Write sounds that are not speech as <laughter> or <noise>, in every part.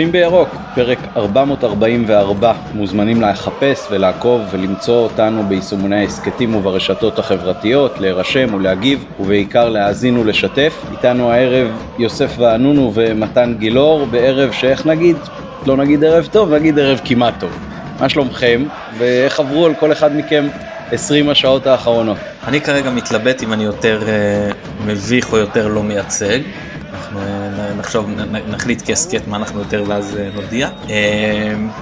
צופים בירוק, פרק 444, מוזמנים לחפש ולעקוב ולמצוא אותנו ביישומוני ההסכתים וברשתות החברתיות, להירשם ולהגיב ובעיקר להאזין ולשתף. איתנו הערב יוסף וענונו ומתן גילאור בערב שאיך נגיד, לא נגיד ערב טוב, נגיד ערב כמעט טוב. מה שלומכם ואיך עברו על כל אחד מכם 20 השעות האחרונות? אני כרגע מתלבט אם אני יותר uh, מביך או יותר לא מייצג. נחשוב, נחליט כהסכת מה אנחנו יותר ואז uh, נודיע. Uh,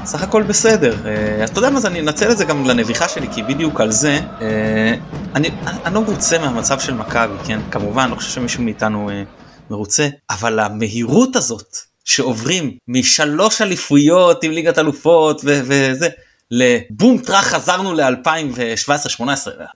סך הכל בסדר. Uh, אז אתה יודע מה זה, אני אנצל את זה גם לנביכה שלי, כי בדיוק על זה, אני, אני, לא מרוצה מהמצב של מכבי, כן? כמובן, אני לא חושב שמישהו מאיתנו מרוצה, אבל המהירות הזאת שעוברים משלוש אליפויות עם ליגת אלופות וזה, לבום טראח חזרנו ל-2017-2018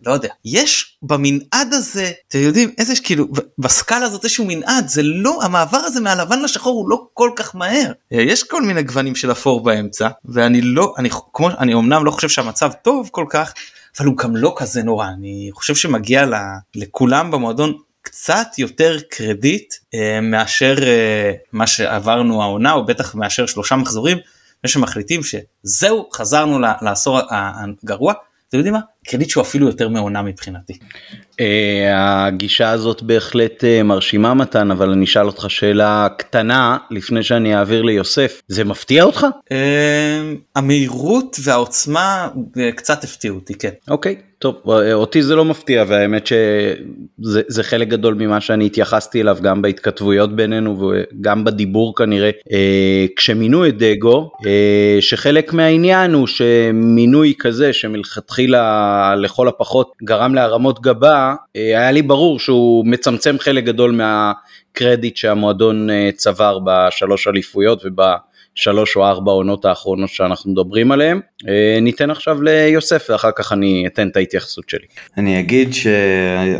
לא יודע יש במנעד הזה אתם יודעים איזה כאילו בסקאלה הזאת איזשהו מנעד זה לא המעבר הזה מהלבן לשחור הוא לא כל כך מהר יש כל מיני גוונים של אפור באמצע ואני לא אני כמו אני אמנם לא חושב שהמצב טוב כל כך אבל הוא גם לא כזה נורא אני חושב שמגיע לה, לכולם במועדון קצת יותר קרדיט אה, מאשר אה, מה שעברנו העונה או בטח מאשר שלושה מחזורים. שמחליטים שזהו חזרנו לעשור הגרוע אתם יודעים מה קרדיט שהוא אפילו יותר מעונה מבחינתי. אה, הגישה הזאת בהחלט אה, מרשימה מתן אבל אני אשאל אותך שאלה קטנה לפני שאני אעביר ליוסף זה מפתיע אותך? אה, המהירות והעוצמה קצת הפתיעו אותי כן. אוקיי טוב אותי זה לא מפתיע והאמת שזה חלק גדול ממה שאני התייחסתי אליו גם בהתכתבויות בינינו וגם בדיבור כנראה כשמינו את דגו שחלק מהעניין הוא שמינוי כזה שמלכתחילה לכל הפחות גרם להרמות גבה היה לי ברור שהוא מצמצם חלק גדול מהקרדיט שהמועדון צבר בשלוש אליפויות וב... שלוש או ארבע עונות האחרונות שאנחנו מדברים עליהן. אה, ניתן עכשיו ליוסף ואחר כך אני אתן את ההתייחסות שלי. אני אגיד שה-20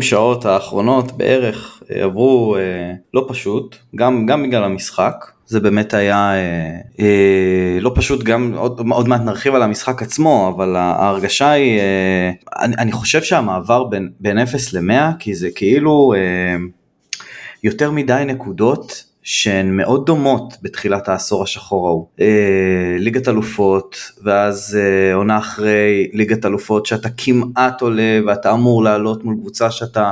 שעות האחרונות בערך אה, עברו אה, לא פשוט, גם, גם בגלל המשחק. זה באמת היה אה, אה, לא פשוט גם עוד, עוד מעט נרחיב על המשחק עצמו אבל ההרגשה היא אה, אני, אני חושב שהמעבר בין, בין 0 ל-100 כי זה כאילו אה, יותר מדי נקודות שהן מאוד דומות בתחילת העשור השחור ההוא. אה, ליגת אלופות, ואז אה, עונה אחרי ליגת אלופות שאתה כמעט עולה ואתה אמור לעלות מול קבוצה שאתה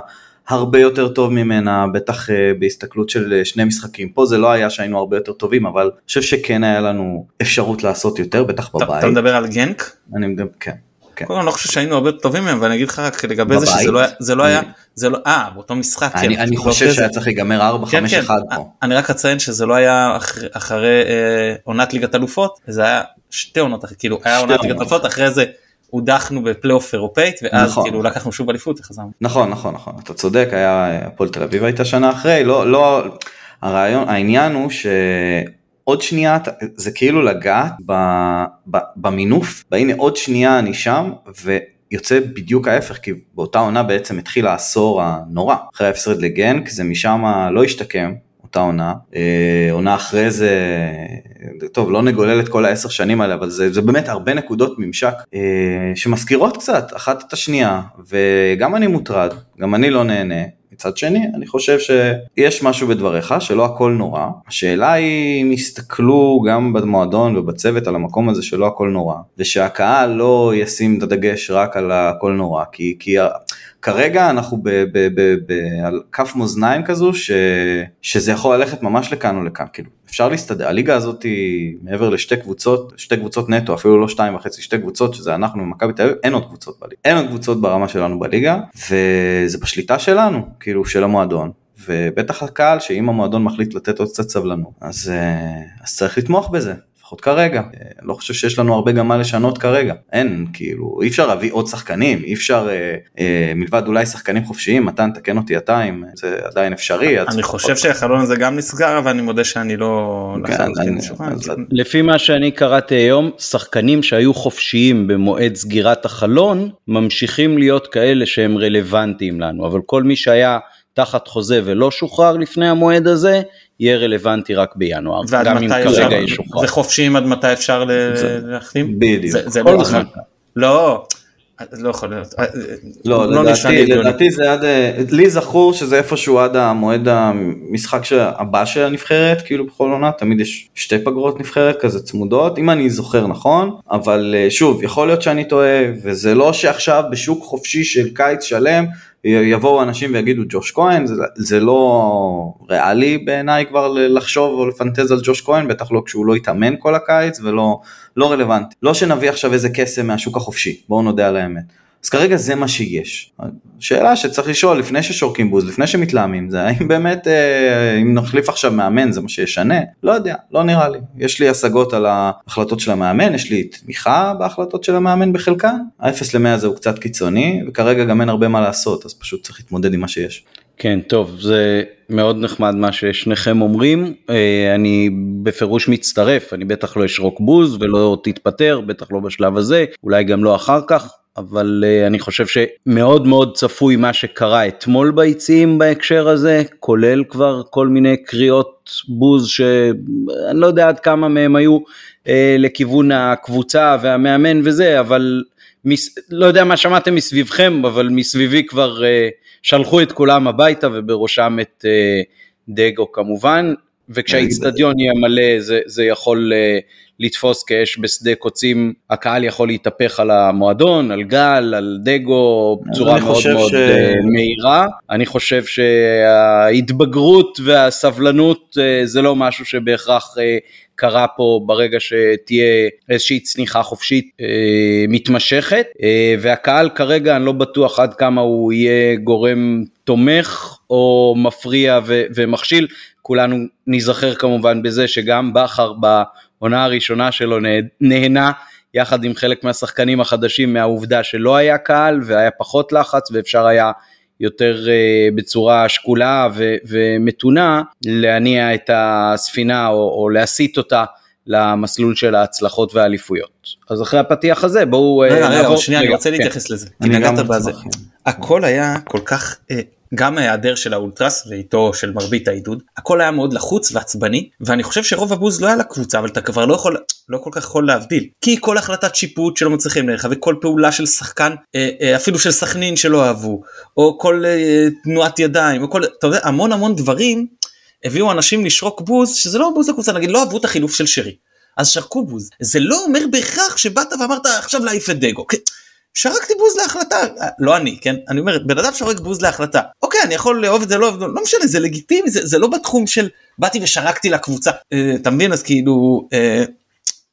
הרבה יותר טוב ממנה, בטח אה, בהסתכלות של שני משחקים. פה זה לא היה שהיינו הרבה יותר טובים, אבל אני חושב שכן היה לנו אפשרות לעשות יותר, בטח בבית. אתה מדבר על גנק? אני מדבר, כן. כן. אני לא חושב שהיינו הרבה טובים מהם ואני אגיד לך רק לגבי זה שזה לא, זה לא היה זה לא אה באותו משחק אני, כן, אני חושב שהיה צריך להיגמר 4 5 1 פה. אני רק אציין שזה לא היה אחרי, אחרי אה, עונת ליגת אלופות זה היה שתי עונות כאילו היה עונת ליגת אלופות אחרי זה הודחנו בפלייאוף אירופאית ואז נכון. כאילו לקחנו שוב אליפות וחזרנו. נכון נכון נכון. אתה צודק היה הפועל תל אביב הייתה שנה אחרי לא לא הרעיון העניין הוא ש... עוד שנייה זה כאילו לגעת ב, ב, במינוף, והנה עוד שנייה אני שם, ויוצא בדיוק ההפך, כי באותה עונה בעצם התחיל העשור הנורא. אחרי ההפסד לגנק, זה משם לא השתקם, אותה עונה. אה, עונה אחרי זה, טוב, לא נגולל את כל העשר שנים האלה, אבל זה, זה באמת הרבה נקודות ממשק אה, שמזכירות קצת אחת את השנייה, וגם אני מוטרד, גם אני לא נהנה. מצד שני, אני חושב שיש משהו בדבריך, שלא הכל נורא. השאלה היא אם יסתכלו גם במועדון ובצוות על המקום הזה שלא הכל נורא, ושהקהל לא ישים את הדגש רק על הכל נורא, כי, כי כרגע אנחנו ב, ב, ב, ב, על כף מאזניים כזו, ש, שזה יכול ללכת ממש לכאן או לכאן, כאילו. אפשר להסתדר, הליגה הזאת היא מעבר לשתי קבוצות, שתי קבוצות נטו, אפילו לא שתיים וחצי, שתי קבוצות, שזה אנחנו ומכבי תל אביב, אין עוד קבוצות בליגה, אין עוד קבוצות ברמה שלנו בליגה, וזה בשליטה שלנו, כאילו של המועדון, ובטח הקהל שאם המועדון מחליט לתת עוד קצת סבלנות, אז, אה, אז צריך לתמוך בזה. לפחות כרגע. לא חושב שיש לנו הרבה גם מה לשנות כרגע. אין, כאילו, אי אפשר להביא עוד שחקנים, אי אפשר, אה, אה, מלבד אולי שחקנים חופשיים, מתן, תקן אותי אתה אם זה עדיין אפשרי. אני חושב שהחלון הזה גם נסגר, אבל אני מודה שאני לא... כן, אני, אז... לפי מה שאני קראתי היום, שחקנים שהיו חופשיים במועד סגירת החלון, ממשיכים להיות כאלה שהם רלוונטיים לנו, אבל כל מי שהיה... תחת חוזה ולא שוחרר לפני המועד הזה, יהיה רלוונטי רק בינואר, גם אם כרגע ישוחרר. וחופשיים עד מתי אפשר להחתים? בדיוק. זה, זה לא, לא, לא יכול להיות. לא, לא נשמע לי לדעתי, הגיוני. לדעתי זה עד, אה, לי זכור שזה איפשהו עד המועד המשחק הבא של הנבחרת, כאילו בכל עונה תמיד יש שתי פגרות נבחרת כזה צמודות, אם אני זוכר נכון, אבל אה, שוב, יכול להיות שאני טועה, וזה לא שעכשיו בשוק חופשי של קיץ שלם, יבואו אנשים ויגידו ג'וש כהן, זה, זה לא ריאלי בעיניי כבר לחשוב או לפנטז על ג'וש כהן, בטח לא כשהוא לא יתאמן כל הקיץ ולא לא רלוונטי. לא שנביא עכשיו איזה קסם מהשוק החופשי, בואו נודה על האמת. אז כרגע זה מה שיש. שאלה שצריך לשאול לפני ששורקים בוז, לפני שמתלהמים, זה האם באמת, אה, אם נחליף עכשיו מאמן זה מה שישנה? לא יודע, לא נראה לי. יש לי השגות על ההחלטות של המאמן, יש לי תמיכה בהחלטות של המאמן בחלקן. ה-0 ל-100 הזה הוא קצת קיצוני, וכרגע גם אין הרבה מה לעשות, אז פשוט צריך להתמודד עם מה שיש. כן, טוב, זה מאוד נחמד מה ששניכם אומרים. אה, אני בפירוש מצטרף, אני בטח לא אשרוק בוז ולא תתפטר, בטח לא בשלב הזה, אולי גם לא אחר כך. אבל uh, אני חושב שמאוד מאוד צפוי מה שקרה אתמול ביציעים בהקשר הזה, כולל כבר כל מיני קריאות בוז שאני לא יודע עד כמה מהם היו uh, לכיוון הקבוצה והמאמן וזה, אבל מס, לא יודע מה שמעתם מסביבכם, אבל מסביבי כבר uh, שלחו את כולם הביתה ובראשם את uh, דגו כמובן, וכשהאיצטדיון יהיה מלא זה, זה יכול uh, לתפוס כאש בשדה קוצים, הקהל יכול להתהפך על המועדון, על גל, על דגו, בצורה מאוד מאוד ש... מהירה. אני חושב שההתבגרות והסבלנות זה לא משהו שבהכרח קרה פה ברגע שתהיה איזושהי צניחה חופשית אה, מתמשכת, אה, והקהל כרגע אני לא בטוח עד כמה הוא יהיה גורם תומך או מפריע ו- ומכשיל. כולנו ניזכר כמובן בזה שגם בכר בעונה הראשונה שלו נהנה יחד עם חלק מהשחקנים החדשים מהעובדה שלא היה קהל והיה פחות לחץ ואפשר היה יותר uh, בצורה שקולה ו- ומתונה להניע את הספינה או, או להסיט אותה למסלול של ההצלחות והאליפויות. אז אחרי הפתיח הזה בואו רגע, רגע, נעבור. שנייה, אני רוצה כן. להתייחס לזה. כי נגעת בזה. הכל היה כל כך uh, גם ההיעדר של האולטרס ואיתו של מרבית העידוד הכל היה מאוד לחוץ ועצבני ואני חושב שרוב הבוז לא היה לקבוצה אבל אתה כבר לא יכול לא כל כך יכול להבדיל. כי כל החלטת שיפוט שלא מצליחים לערך וכל פעולה של שחקן אפילו של סכנין שלא אהבו או כל תנועת ידיים או כל אתה יודע המון המון דברים הביאו אנשים לשרוק בוז שזה לא בוז לקבוצה נגיד לא אהבו את החילוף של שרי. אז שרקו בוז. זה לא אומר בהכרח שבאת ואמרת עכשיו להעיף את דגו. שרקתי בוז להחלטה, לא אני, כן? אני אומר, בן אדם שורק בוז להחלטה. אוקיי, אני יכול לאהוב את זה, לא, לא משנה, זה לגיטימי, זה, זה לא בתחום של באתי ושרקתי לקבוצה. אה, אתה מבין? אז כאילו, אה,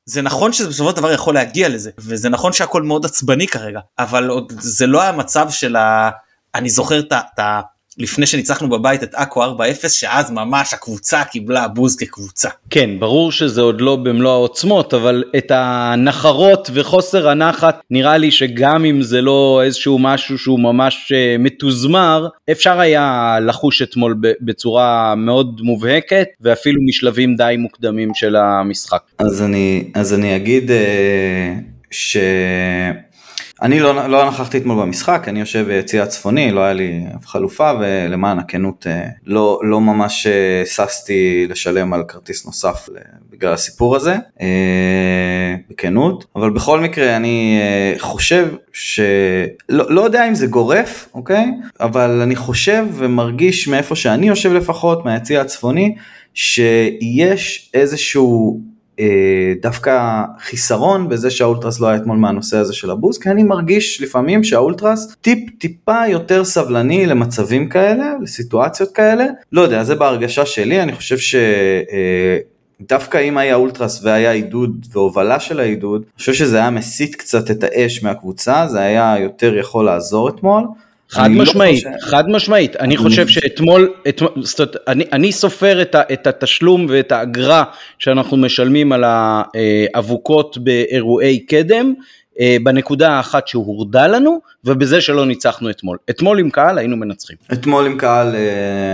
זה נכון שזה בסופו של דבר יכול להגיע לזה, וזה נכון שהכל מאוד עצבני כרגע, אבל עוד זה לא המצב של ה... אני זוכר את ה... לפני שניצחנו בבית את עכו 4-0 שאז ממש הקבוצה קיבלה בוז כקבוצה. כן ברור שזה עוד לא במלוא העוצמות אבל את הנחרות וחוסר הנחת נראה לי שגם אם זה לא איזשהו משהו שהוא ממש מתוזמר אפשר היה לחוש אתמול בצורה מאוד מובהקת ואפילו משלבים די מוקדמים של המשחק. אז אני אז אני אגיד ש... אני לא, לא נכחתי אתמול במשחק, אני יושב ביציע הצפוני, לא היה לי חלופה ולמען הכנות לא, לא ממש ששתי לשלם על כרטיס נוסף בגלל הסיפור הזה, בכנות, אבל בכל מקרה אני חושב שלא לא יודע אם זה גורף, אוקיי? אבל אני חושב ומרגיש מאיפה שאני יושב לפחות, מהיציע הצפוני, שיש איזשהו דווקא חיסרון בזה שהאולטרס לא היה אתמול מהנושא הזה של הבוז, כי אני מרגיש לפעמים שהאולטרס טיפ טיפה יותר סבלני למצבים כאלה, לסיטואציות כאלה, לא יודע, זה בהרגשה שלי, אני חושב ש... דווקא אם היה אולטרס והיה עידוד והובלה של העידוד, אני חושב שזה היה מסיט קצת את האש מהקבוצה, זה היה יותר יכול לעזור אתמול. חד משמעית, לא חושב... חד משמעית, אני חושב שאתמול, אתמול, זאת, אני, אני סופר את, ה, את התשלום ואת האגרה שאנחנו משלמים על האבוקות באירועי קדם, בנקודה האחת שהורדה לנו, ובזה שלא ניצחנו אתמול. אתמול עם קהל היינו מנצחים. אתמול עם קהל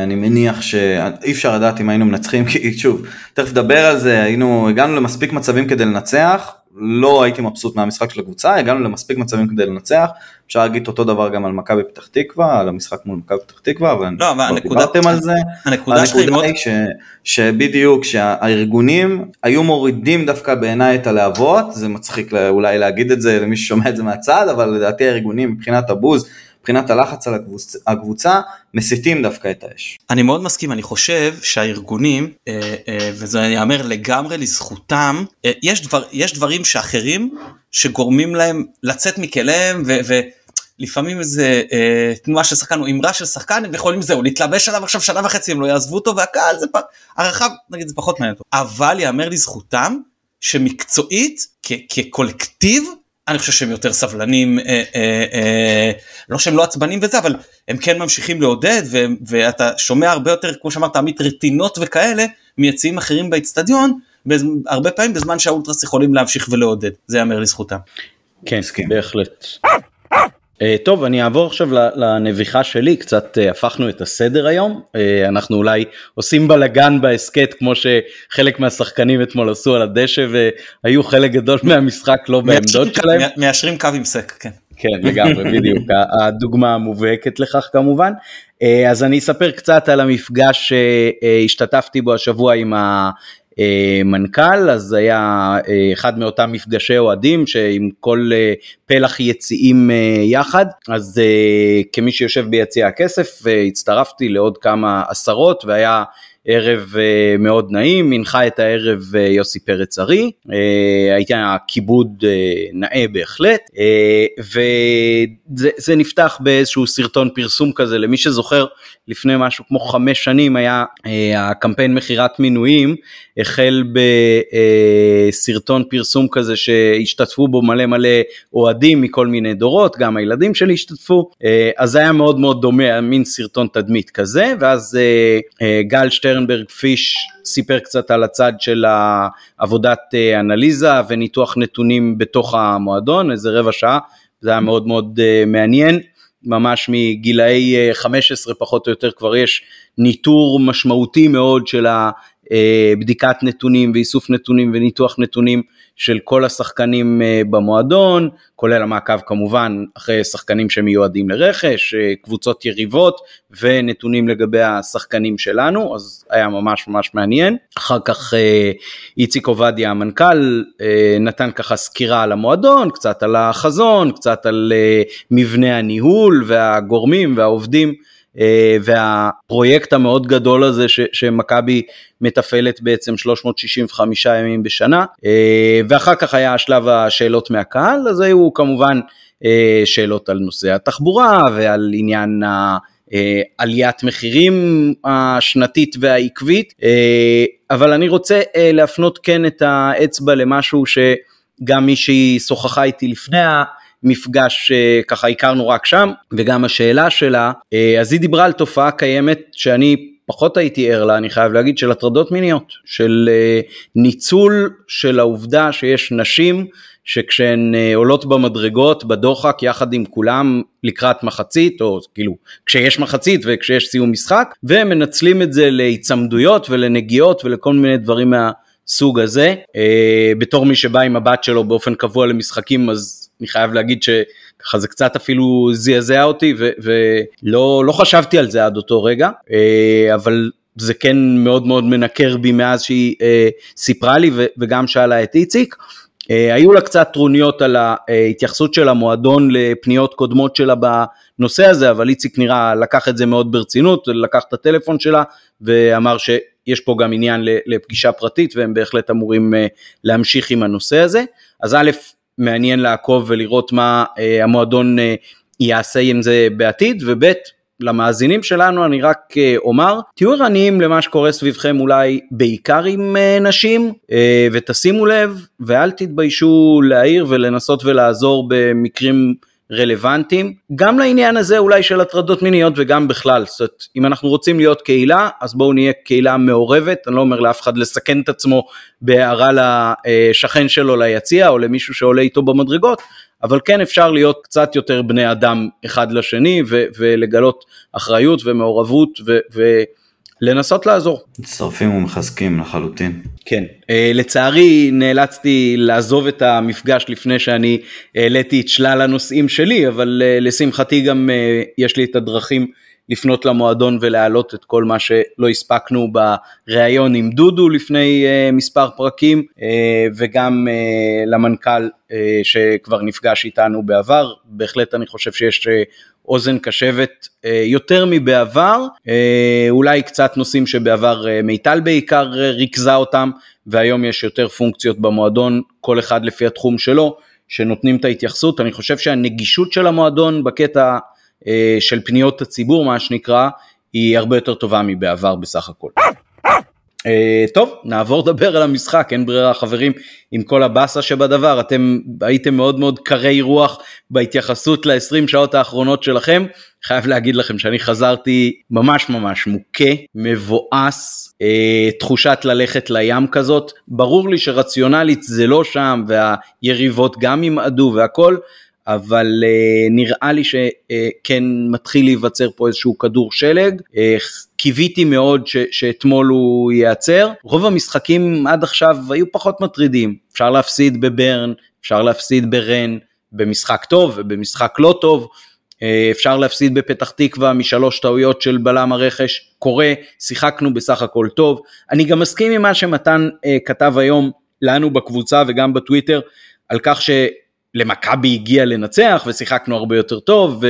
אני מניח שאי אפשר לדעת אם היינו מנצחים, <laughs> כי שוב, תכף נדבר על זה, היינו, הגענו למספיק מצבים כדי לנצח, לא הייתי מבסוט מהמשחק של הקבוצה, הגענו למספיק מצבים כדי לנצח, אפשר להגיד אותו דבר גם על מכבי פתח תקווה, על המשחק מול מכבי פתח תקווה, אבל לא, אבל הנקודה, דיברתם על זה, הנקודה מאוד... היא ש, שבדיוק, שהארגונים היו מורידים דווקא בעיניי את הלהבות, זה מצחיק אולי להגיד את זה למי ששומע את זה מהצד, אבל לדעתי הארגונים מבחינת הבוז, מבחינת הלחץ על הקבוצ... הקבוצה, מסיתים דווקא את האש. אני מאוד מסכים, אני חושב שהארגונים, אה, אה, וזה ייאמר לגמרי לזכותם, אה, יש, דבר, יש דברים שאחרים שגורמים להם לצאת מכליהם ו... ו לפעמים איזה אה, תנועה של שחקן או אמרה של שחקן הם יכולים זהו להתלבש עליו עכשיו שנה וחצי הם לא יעזבו אותו והקהל זה פ... הרחב נגיד זה פחות מעניין אותו אבל יאמר לזכותם שמקצועית כקולקטיב אני חושב שהם יותר סבלנים, אה, אה, אה, לא שהם לא עצבנים וזה, אבל הם כן ממשיכים לעודד, ו, ואתה שומע הרבה יותר, כמו שאמרת, עמית רטינות וכאלה, מיציעים אחרים באיצטדיון, הרבה פעמים בזמן שהאולטרס יכולים להמשיך ולעודד, זה יאמר לזכותם. כן, בהחלט. אה, טוב אני אעבור עכשיו לנביחה שלי קצת אה, הפכנו את הסדר היום אה, אנחנו אולי עושים בלאגן בהסכת כמו שחלק מהשחקנים אתמול עשו על הדשא והיו חלק גדול מהמשחק לא בעמדות שלהם. מיישרים קו עם סק כן. כן לגמרי <laughs> בדיוק הדוגמה המובהקת לכך כמובן אז אני אספר קצת על המפגש שהשתתפתי בו השבוע עם מנכ"ל, אז היה אה, אחד מאותם מפגשי אוהדים שעם כל אה, פלח יציאים יחד, אז כמי שיושב ביציע הכסף הצטרפתי לעוד כמה עשרות והיה ערב מאוד נעים, הנחה את הערב יוסי פרץ ארי, הייתה כיבוד נאה בהחלט, וזה נפתח באיזשהו סרטון פרסום כזה, למי שזוכר, לפני משהו כמו חמש שנים היה הקמפיין מכירת מינויים, החל בסרטון פרסום כזה שהשתתפו בו מלא מלא אוהדים מכל מיני דורות, גם הילדים שלי השתתפו, אז זה היה מאוד מאוד דומה, מין סרטון תדמית כזה, ואז גל שטרנברג פיש סיפר קצת על הצד של עבודת אנליזה וניתוח נתונים בתוך המועדון, איזה רבע שעה, זה היה מאוד מאוד מעניין. ממש מגילאי 15 פחות או יותר כבר יש ניטור משמעותי מאוד של אה, בדיקת נתונים ואיסוף נתונים וניתוח נתונים של כל השחקנים אה, במועדון, כולל המעקב כמובן אחרי שחקנים שמיועדים לרכש, אה, קבוצות יריבות ונתונים לגבי השחקנים שלנו, אז היה ממש ממש מעניין. אחר כך איציק עובדיה המנכ"ל נתן ככה סקירה על המועדון, קצת על החזון, קצת על מבנה הניהול והגורמים והעובדים. אה, והפרויקט המאוד גדול הזה שמכבי מתפעלת בעצם 365 ימים בשנה אה, ואחר כך היה שלב השאלות מהקהל אז היו כמובן אה, שאלות על נושא התחבורה ועל עניין עליית מחירים השנתית והעקבית אבל אני רוצה להפנות כן את האצבע למשהו שגם מישהי שוחחה איתי לפני מפגש שככה הכרנו רק שם. וגם השאלה שלה אה, אז היא דיברה על תופעה קיימת שאני פחות הייתי ער לה אני חייב להגיד של הטרדות מיניות של אה, ניצול של העובדה שיש נשים שכשהן אה, עולות במדרגות בדוחק יחד עם כולם לקראת מחצית או כאילו כשיש מחצית וכשיש סיום משחק והם מנצלים את זה להיצמדויות ולנגיעות ולכל מיני דברים מהסוג הזה. בתור מי שבא עם הבת שלו באופן קבוע למשחקים אז אני חייב להגיד שככה זה קצת אפילו זעזע אותי ולא לא חשבתי על זה עד אותו רגע, אה, אבל זה כן מאוד מאוד מנקר בי מאז שהיא אה, סיפרה לי וגם שאלה את איציק. אה, היו לה קצת טרוניות על ההתייחסות של המועדון לפניות קודמות שלה בנושא הזה, אבל איציק נראה לקח את זה מאוד ברצינות, לקח את הטלפון שלה ואמר שיש פה גם עניין לפגישה פרטית והם בהחלט אמורים להמשיך עם הנושא הזה. אז א', מעניין לעקוב ולראות מה אה, המועדון אה, יעשה עם זה בעתיד, וב' למאזינים שלנו אני רק אה, אומר, תהיו ערניים למה שקורה סביבכם אולי בעיקר עם נשים, ותשימו לב ואל תתביישו להעיר ולנסות ולעזור במקרים רלוונטיים, גם לעניין הזה אולי של הטרדות מיניות וגם בכלל, זאת אומרת, אם אנחנו רוצים להיות קהילה, אז בואו נהיה קהילה מעורבת, אני לא אומר לאף אחד לסכן את עצמו בהערה לשכן שלו ליציע או למישהו שעולה איתו במדרגות, אבל כן אפשר להיות קצת יותר בני אדם אחד לשני ו- ולגלות אחריות ומעורבות ו- לנסות לעזור. מצטרפים ומחזקים לחלוטין. כן, uh, לצערי נאלצתי לעזוב את המפגש לפני שאני העליתי את שלל הנושאים שלי, אבל uh, לשמחתי גם uh, יש לי את הדרכים לפנות למועדון ולהעלות את כל מה שלא הספקנו בריאיון עם דודו לפני uh, מספר פרקים, uh, וגם uh, למנכ"ל uh, שכבר נפגש איתנו בעבר, בהחלט אני חושב שיש uh, אוזן קשבת אה, יותר מבעבר, אה, אולי קצת נושאים שבעבר אה, מיטל בעיקר ריכזה אותם, והיום יש יותר פונקציות במועדון, כל אחד לפי התחום שלו, שנותנים את ההתייחסות. אני חושב שהנגישות של המועדון בקטע של פניות הציבור, מה שנקרא, היא הרבה יותר טובה מבעבר בסך הכל. Uh, טוב, נעבור לדבר על המשחק, אין ברירה חברים, עם כל הבאסה שבדבר, אתם הייתם מאוד מאוד קרי רוח בהתייחסות ל-20 שעות האחרונות שלכם, חייב להגיד לכם שאני חזרתי ממש ממש מוכה, מבואס, uh, תחושת ללכת לים כזאת, ברור לי שרציונלית זה לא שם והיריבות גם ימעדו והכל, אבל uh, נראה לי שכן מתחיל להיווצר פה איזשהו כדור שלג. Uh, קיוויתי מאוד ש, שאתמול הוא ייעצר. רוב המשחקים עד עכשיו היו פחות מטרידים. אפשר להפסיד בברן, אפשר להפסיד ברן, במשחק טוב ובמשחק לא טוב. אפשר להפסיד בפתח תקווה משלוש טעויות של בלם הרכש, קורה, שיחקנו בסך הכל טוב. אני גם מסכים עם מה שמתן uh, כתב היום לנו בקבוצה וגם בטוויטר, על כך ש... למכבי הגיע לנצח ושיחקנו הרבה יותר טוב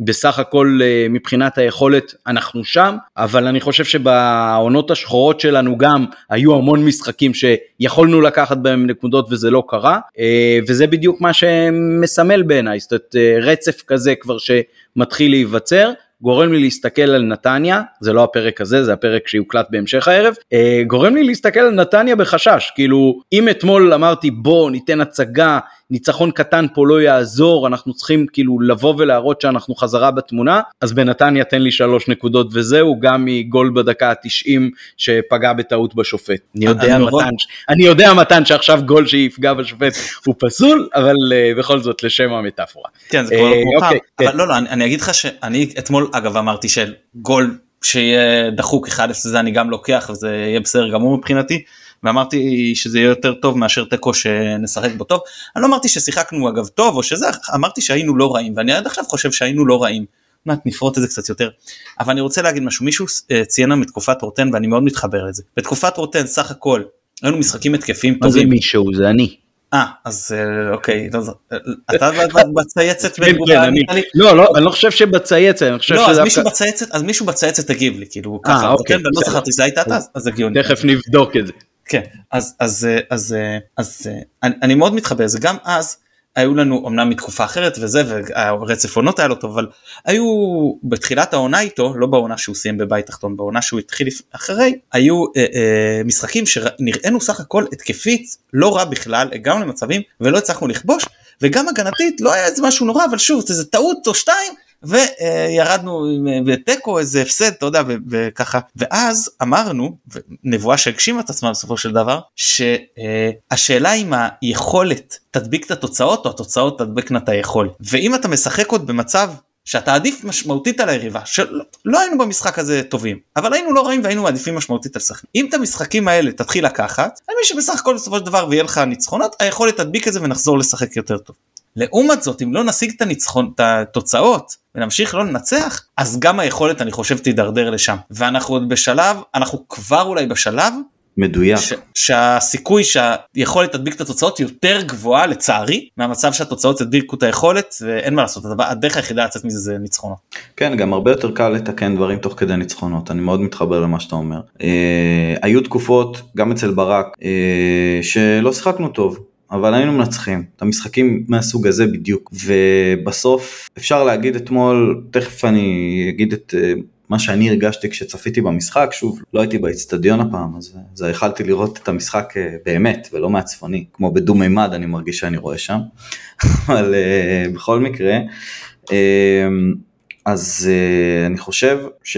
ובסך הכל אה, מבחינת היכולת אנחנו שם. אבל אני חושב שבעונות השחורות שלנו גם היו המון משחקים שיכולנו לקחת בהם נקודות וזה לא קרה. אה, וזה בדיוק מה שמסמל בעיניי. זאת אומרת אה, רצף כזה כבר שמתחיל להיווצר גורם לי להסתכל על נתניה, זה לא הפרק הזה, זה הפרק שיוקלט בהמשך הערב, גורם לי להסתכל על נתניה בחשש, כאילו אם אתמול אמרתי בוא ניתן הצגה, ניצחון קטן פה לא יעזור, אנחנו צריכים כאילו לבוא ולהראות שאנחנו חזרה בתמונה, אז בנתניה תן לי שלוש נקודות וזהו, גם מגול בדקה ה-90 שפגע בטעות בשופט. אני יודע מתן, אני יודע מתן שעכשיו גול שיפגע בשופט הוא פסול, אבל uh, בכל זאת לשם המטאפורה. כן, זה כבר לא מאוחר, אוקיי, אבל כן. לא, לא, אני, אני אגיד לך שאני אתמול אגב אמרתי שגול שיהיה דחוק 1-0 זה אני גם לוקח וזה יהיה בסדר גמור מבחינתי. ואמרתי שזה יהיה יותר טוב מאשר תיקו שנשחק בו טוב. אני לא אמרתי ששיחקנו אגב טוב או שזה, אמרתי שהיינו לא רעים ואני עד עכשיו חושב שהיינו לא רעים. מעט נפרוט את זה קצת יותר. אבל אני רוצה להגיד משהו, מישהו אה, ציין לנו מתקופת רוטן ואני מאוד מתחבר לזה. בתקופת רוטן סך הכל היינו משחקים התקפים טובים. מה זה מישהו? זה אני. אה, אז אה, אוקיי, אתה בצייצת בתגובה, לא, לא, אני לא חושב שבצייצת, אני חושב לא, אז מישהו בצייצת, אז מישהו בצייצת תגיב לי, כאילו ככה, אוקיי, לא זכרתי שזה הייתה אתה, אז הגיוני. תכף נבדוק את זה. כן, אז, אז, אז, אז אני, אני מאוד מתחבר לזה, גם אז היו לנו אמנם מתקופה אחרת וזה, והרצף עונות היה לו טוב, אבל היו בתחילת העונה איתו, לא בעונה שהוא סיים בבית תחתון, בעונה שהוא התחיל אחרי, היו אה, אה, משחקים שנראינו סך הכל התקפית לא רע בכלל, הגענו למצבים ולא הצלחנו לכבוש, וגם הגנתית לא היה איזה משהו נורא, אבל שוב, זה טעות או שתיים, וירדנו בתיקו איזה הפסד אתה יודע וככה. ואז אמרנו נבואה שהגשימה את עצמה בסופו של דבר שהשאלה אם היכולת תדביק את התוצאות או התוצאות תדבקנה את היכולת. ואם אתה משחק עוד במצב שאתה עדיף משמעותית על היריבה שלא לא היינו במשחק הזה טובים אבל היינו לא רעים והיינו עדיפים משמעותית על שחקים אם את המשחקים האלה תתחיל לקחת אני מבין שבסך הכל בסופו של דבר ויהיה לך ניצחונות היכולת תדביק את זה ונחזור לשחק יותר טוב. לעומת זאת אם לא נשיג את הניצחון את התוצאות ונמשיך לא לנצח אז גם היכולת אני חושב תידרדר לשם ואנחנו עוד בשלב אנחנו כבר אולי בשלב מדויק ש- שהסיכוי שהיכולת תדביק את התוצאות יותר גבוהה לצערי מהמצב שהתוצאות ידביקו את היכולת ואין מה לעשות הדרך היחידה לצאת מזה זה ניצחונות. כן גם הרבה יותר קל לתקן דברים תוך כדי ניצחונות אני מאוד מתחבר למה שאתה אומר. אה, היו תקופות גם אצל ברק אה, שלא שיחקנו טוב אבל היינו מנצחים את המשחקים מהסוג הזה בדיוק ובסוף אפשר להגיד אתמול תכף אני אגיד את אה, מה שאני הרגשתי כשצפיתי במשחק שוב לא הייתי באצטדיון הפעם אז זה יכלתי לראות את המשחק אה, באמת ולא מהצפוני כמו בדו מימד אני מרגיש שאני רואה שם <laughs> אבל uh, בכל מקרה אז אני חושב ש...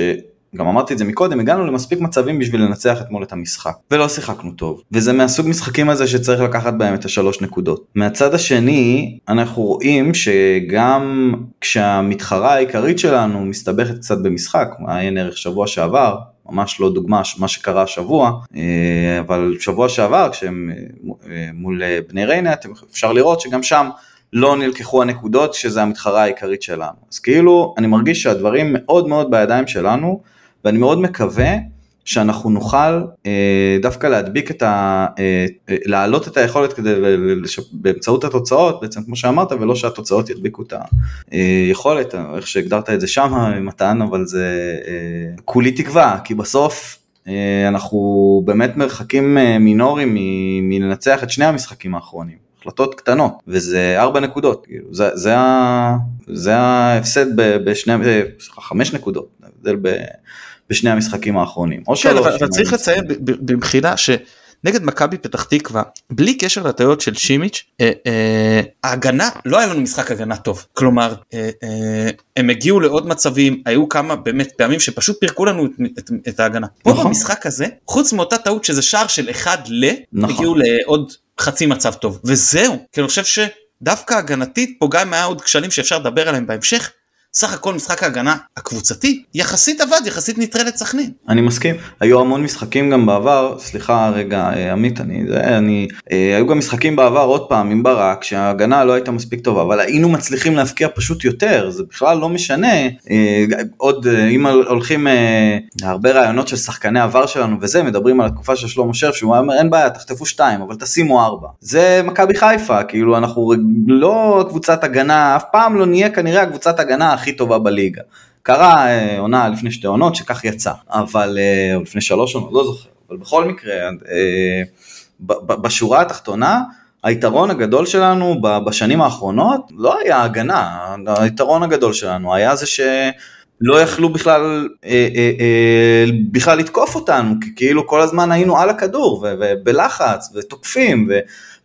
גם אמרתי את זה מקודם, הגענו למספיק מצבים בשביל לנצח אתמול את המשחק, ולא שיחקנו טוב. וזה מהסוג משחקים הזה שצריך לקחת בהם את השלוש נקודות. מהצד השני, אנחנו רואים שגם כשהמתחרה העיקרית שלנו מסתבכת קצת במשחק, עיין ערך שבוע שעבר, ממש לא דוגמה מה שקרה השבוע, אבל שבוע שעבר כשהם מול בני ריינה אפשר לראות שגם שם לא נלקחו הנקודות שזה המתחרה העיקרית שלנו. אז כאילו אני מרגיש שהדברים מאוד מאוד בידיים שלנו ואני מאוד מקווה שאנחנו נוכל אה, דווקא להדביק את ה... אה, אה, להעלות את היכולת כדי לש... באמצעות התוצאות בעצם כמו שאמרת ולא שהתוצאות ידביקו את היכולת איך שהגדרת את זה שם מתן אבל זה אה, כולי תקווה כי בסוף אה, אנחנו באמת מרחקים אה, מינוריים מלנצח את שני המשחקים האחרונים. החלטות קטנות וזה ארבע נקודות כאילו זה, זה, זה ההפסד בשני חמש נקודות ההבדל בשני המשחקים האחרונים. או כן, שלוש. אבל צריך לציין במחילה שנגד מכבי פתח תקווה בלי קשר לטעויות של שימיץ' אה, אה, ההגנה לא היה לנו משחק הגנה טוב כלומר אה, אה, הם הגיעו לעוד מצבים היו כמה באמת פעמים שפשוט פירקו לנו את, את, את ההגנה. נכון. פה במשחק הזה חוץ מאותה טעות שזה שער של אחד ל נכון. הגיעו לעוד חצי מצב טוב וזהו כי אני חושב שדווקא הגנתית פה גם היה עוד כשלים שאפשר לדבר עליהם בהמשך סך הכל משחק ההגנה הקבוצתי יחסית עבד יחסית נטרל סכנין. אני מסכים. היו המון משחקים גם בעבר סליחה רגע אה, עמית אני זה אני אה, היו גם משחקים בעבר עוד פעם עם ברק שההגנה לא הייתה מספיק טובה אבל היינו מצליחים להפקיע פשוט יותר זה בכלל לא משנה. אה, עוד אם הולכים להרבה רעיונות של שחקני עבר שלנו וזה מדברים על התקופה של שלמה שרף שהוא אומר אין בעיה תחטפו שתיים אבל תשימו ארבע. זה מכבי חיפה כאילו אנחנו לא קבוצת הגנה אף פעם לא נהיה כנראה הקבוצת הגנה הכי טובה בליגה. קרה אה, עונה לפני שתי עונות שכך יצא, אבל, אה, או לפני שלוש עונות, לא זוכר, אבל בכל מקרה, אה, בשורה התחתונה, היתרון הגדול שלנו בשנים האחרונות לא היה הגנה, היתרון הגדול שלנו היה זה שלא יכלו בכלל, אה, אה, אה, בכלל לתקוף אותנו, כי כאילו כל הזמן היינו על הכדור ובלחץ ותוקפים. ו,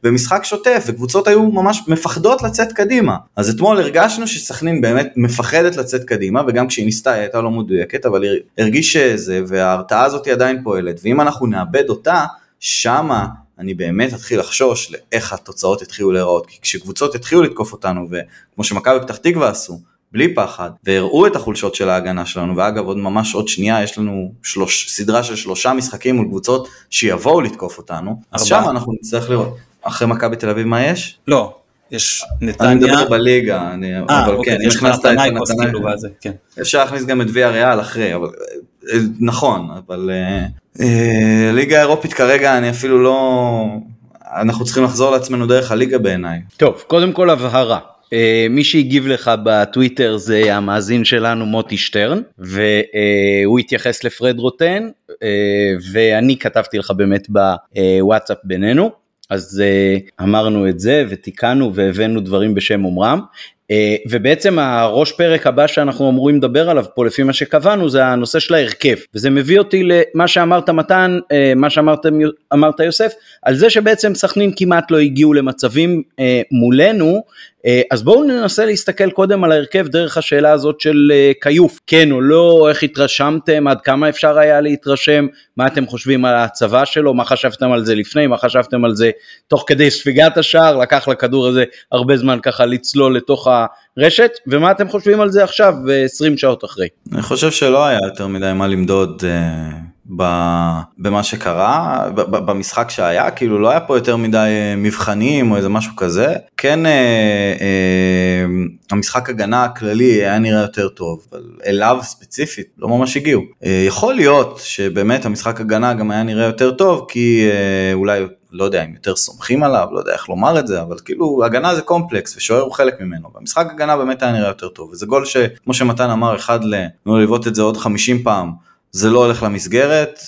ומשחק שוטף, וקבוצות היו ממש מפחדות לצאת קדימה. אז אתמול הרגשנו שסכנין באמת מפחדת לצאת קדימה, וגם כשהיא ניסתה היא הייתה לא מדויקת, אבל היא הרגיש שזה, וההרתעה הזאת עדיין פועלת, ואם אנחנו נאבד אותה, שמה אני באמת אתחיל לחשוש לאיך התוצאות יתחילו להיראות, כי כשקבוצות יתחילו לתקוף אותנו, וכמו שמכבי פתח תקווה עשו, בלי פחד, והראו את החולשות של ההגנה שלנו, ואגב עוד ממש עוד שנייה יש לנו שלוש, סדרה של שלושה משחקים מול קבוצות שיבואו לתקוף אותנו. אז שם אנחנו נצטרך לראות. אחרי מכבי תל אביב מה יש? לא, יש נתניה. אני מדבר בליגה, אני, 아, אבל אוקיי, כן, אם הכנסת את נתניה, כאילו כן. אפשר להכניס גם את ויה ריאל אחרי, אבל אה, נכון, אבל אה, אה, ליגה אירופית כרגע אני אפילו לא, אנחנו צריכים לחזור לעצמנו דרך הליגה בעיניי. טוב, קודם כל הבהרה. Uh, מי שהגיב לך בטוויטר זה המאזין שלנו מוטי שטרן והוא uh, התייחס לפרד רוטן uh, ואני כתבתי לך באמת בוואטסאפ בינינו אז uh, אמרנו את זה ותיקנו והבאנו דברים בשם אומרם. uh, ובעצם הראש פרק הבא שאנחנו אמורים לדבר עליו פה לפי מה שקבענו זה הנושא של ההרכב. וזה מביא אותי למה שאמרת מתן uh, מה שאמרת אמרת יוסף על זה שבעצם סכנין כמעט לא הגיעו למצבים מולנו אה, אז בואו ננסה להסתכל קודם על ההרכב דרך השאלה הזאת של אה, כיוף, כן או לא, איך התרשמתם, עד כמה אפשר היה להתרשם, מה אתם חושבים על הצבא שלו, מה חשבתם על זה לפני, מה חשבתם על זה תוך כדי ספיגת השער, לקח לכדור הזה הרבה זמן ככה לצלול לתוך הרשת, ומה אתם חושבים על זה עכשיו, 20 שעות אחרי. אני חושב שלא היה יותר מדי מה למדוד. במה שקרה במשחק שהיה כאילו לא היה פה יותר מדי אה, מבחנים או איזה משהו כזה כן אה, אה, המשחק הגנה הכללי היה נראה יותר טוב אבל אליו ספציפית לא ממש הגיעו אה, יכול להיות שבאמת המשחק הגנה גם היה נראה יותר טוב כי אה, אולי לא יודע אם יותר סומכים עליו לא יודע איך לומר את זה אבל כאילו הגנה זה קומפלקס ושוער הוא חלק ממנו במשחק הגנה באמת היה נראה יותר טוב וזה גול שכמו שמתן אמר אחד ל... לבעוט את זה עוד 50 פעם. זה לא הולך למסגרת,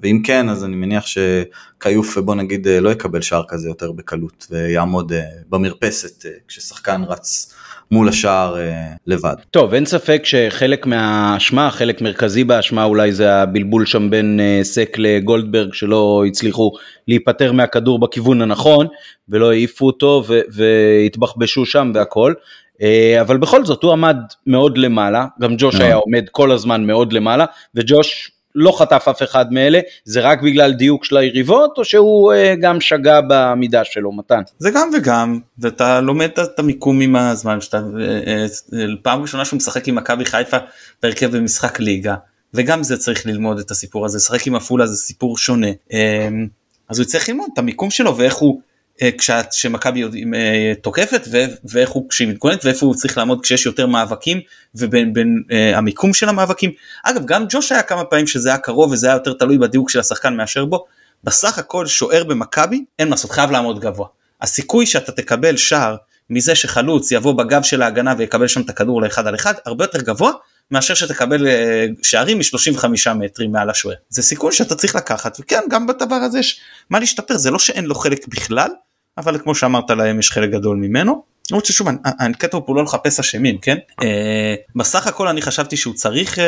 ואם כן אז אני מניח שכיוף בוא נגיד לא יקבל שער כזה יותר בקלות ויעמוד אה, במרפסת אה, כששחקן רץ מול השער אה, לבד. טוב אין ספק שחלק מהאשמה, חלק מרכזי באשמה אולי זה הבלבול שם בין סק לגולדברג שלא הצליחו להיפטר מהכדור בכיוון הנכון ולא העיפו אותו והתבחבשו שם והכל. אה, אבל בכל זאת הוא עמד מאוד למעלה, גם ג'וש היה עומד כל הזמן מאוד למעלה, וג'וש לא חטף אף אחד מאלה, זה רק בגלל דיוק של היריבות, או שהוא אה, גם שגה בעמידה שלו, מתן? זה גם וגם, ואתה לומד את המיקום עם הזמן, שאתה, אה, פעם ראשונה שהוא משחק עם מכבי חיפה בהרכב במשחק ליגה, וגם זה צריך ללמוד את הסיפור הזה, לשחק עם עפולה זה סיפור שונה. אז הוא יצטרך ללמוד את המיקום שלו ואיך הוא אה, כשמכבי אה, תוקפת ואיך הוא כשהיא מתגוננת ואיפה הוא צריך לעמוד כשיש יותר מאבקים ובין בין, uh, המיקום של המאבקים. אגב גם ג'וש היה כמה פעמים שזה היה קרוב וזה היה יותר תלוי בדיוק של השחקן מאשר בו. בסך הכל שוער במכבי אין מה לעשות חייב לעמוד גבוה. הסיכוי שאתה תקבל שער מזה שחלוץ יבוא בגב של ההגנה ויקבל שם את הכדור לאחד על אחד הרבה יותר גבוה מאשר שתקבל אה, שערים מ-35 מטרים מעל השוער. זה סיכון שאתה צריך לקחת וכן גם בדבר הזה יש מה להשתפר זה לא שאין לו חלק בכלל אבל כמו שאמרת להם יש חלק גדול ממנו. למרות ששוב הקטע פה לא לחפש אשמים כן uh, בסך הכל אני חשבתי שהוא צריך uh,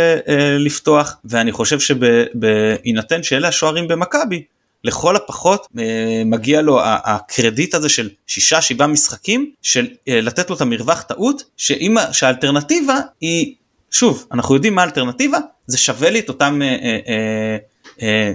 לפתוח ואני חושב שבהינתן שאלה השוערים במכבי לכל הפחות אה, מגיע לו הקרדיט הזה של שישה שבעה משחקים של אה, לתת לו את המרווח טעות שאם שהאלטרנטיבה היא שוב אנחנו יודעים מה האלטרנטיבה זה שווה לי את אותם אה, אה, אה, אה,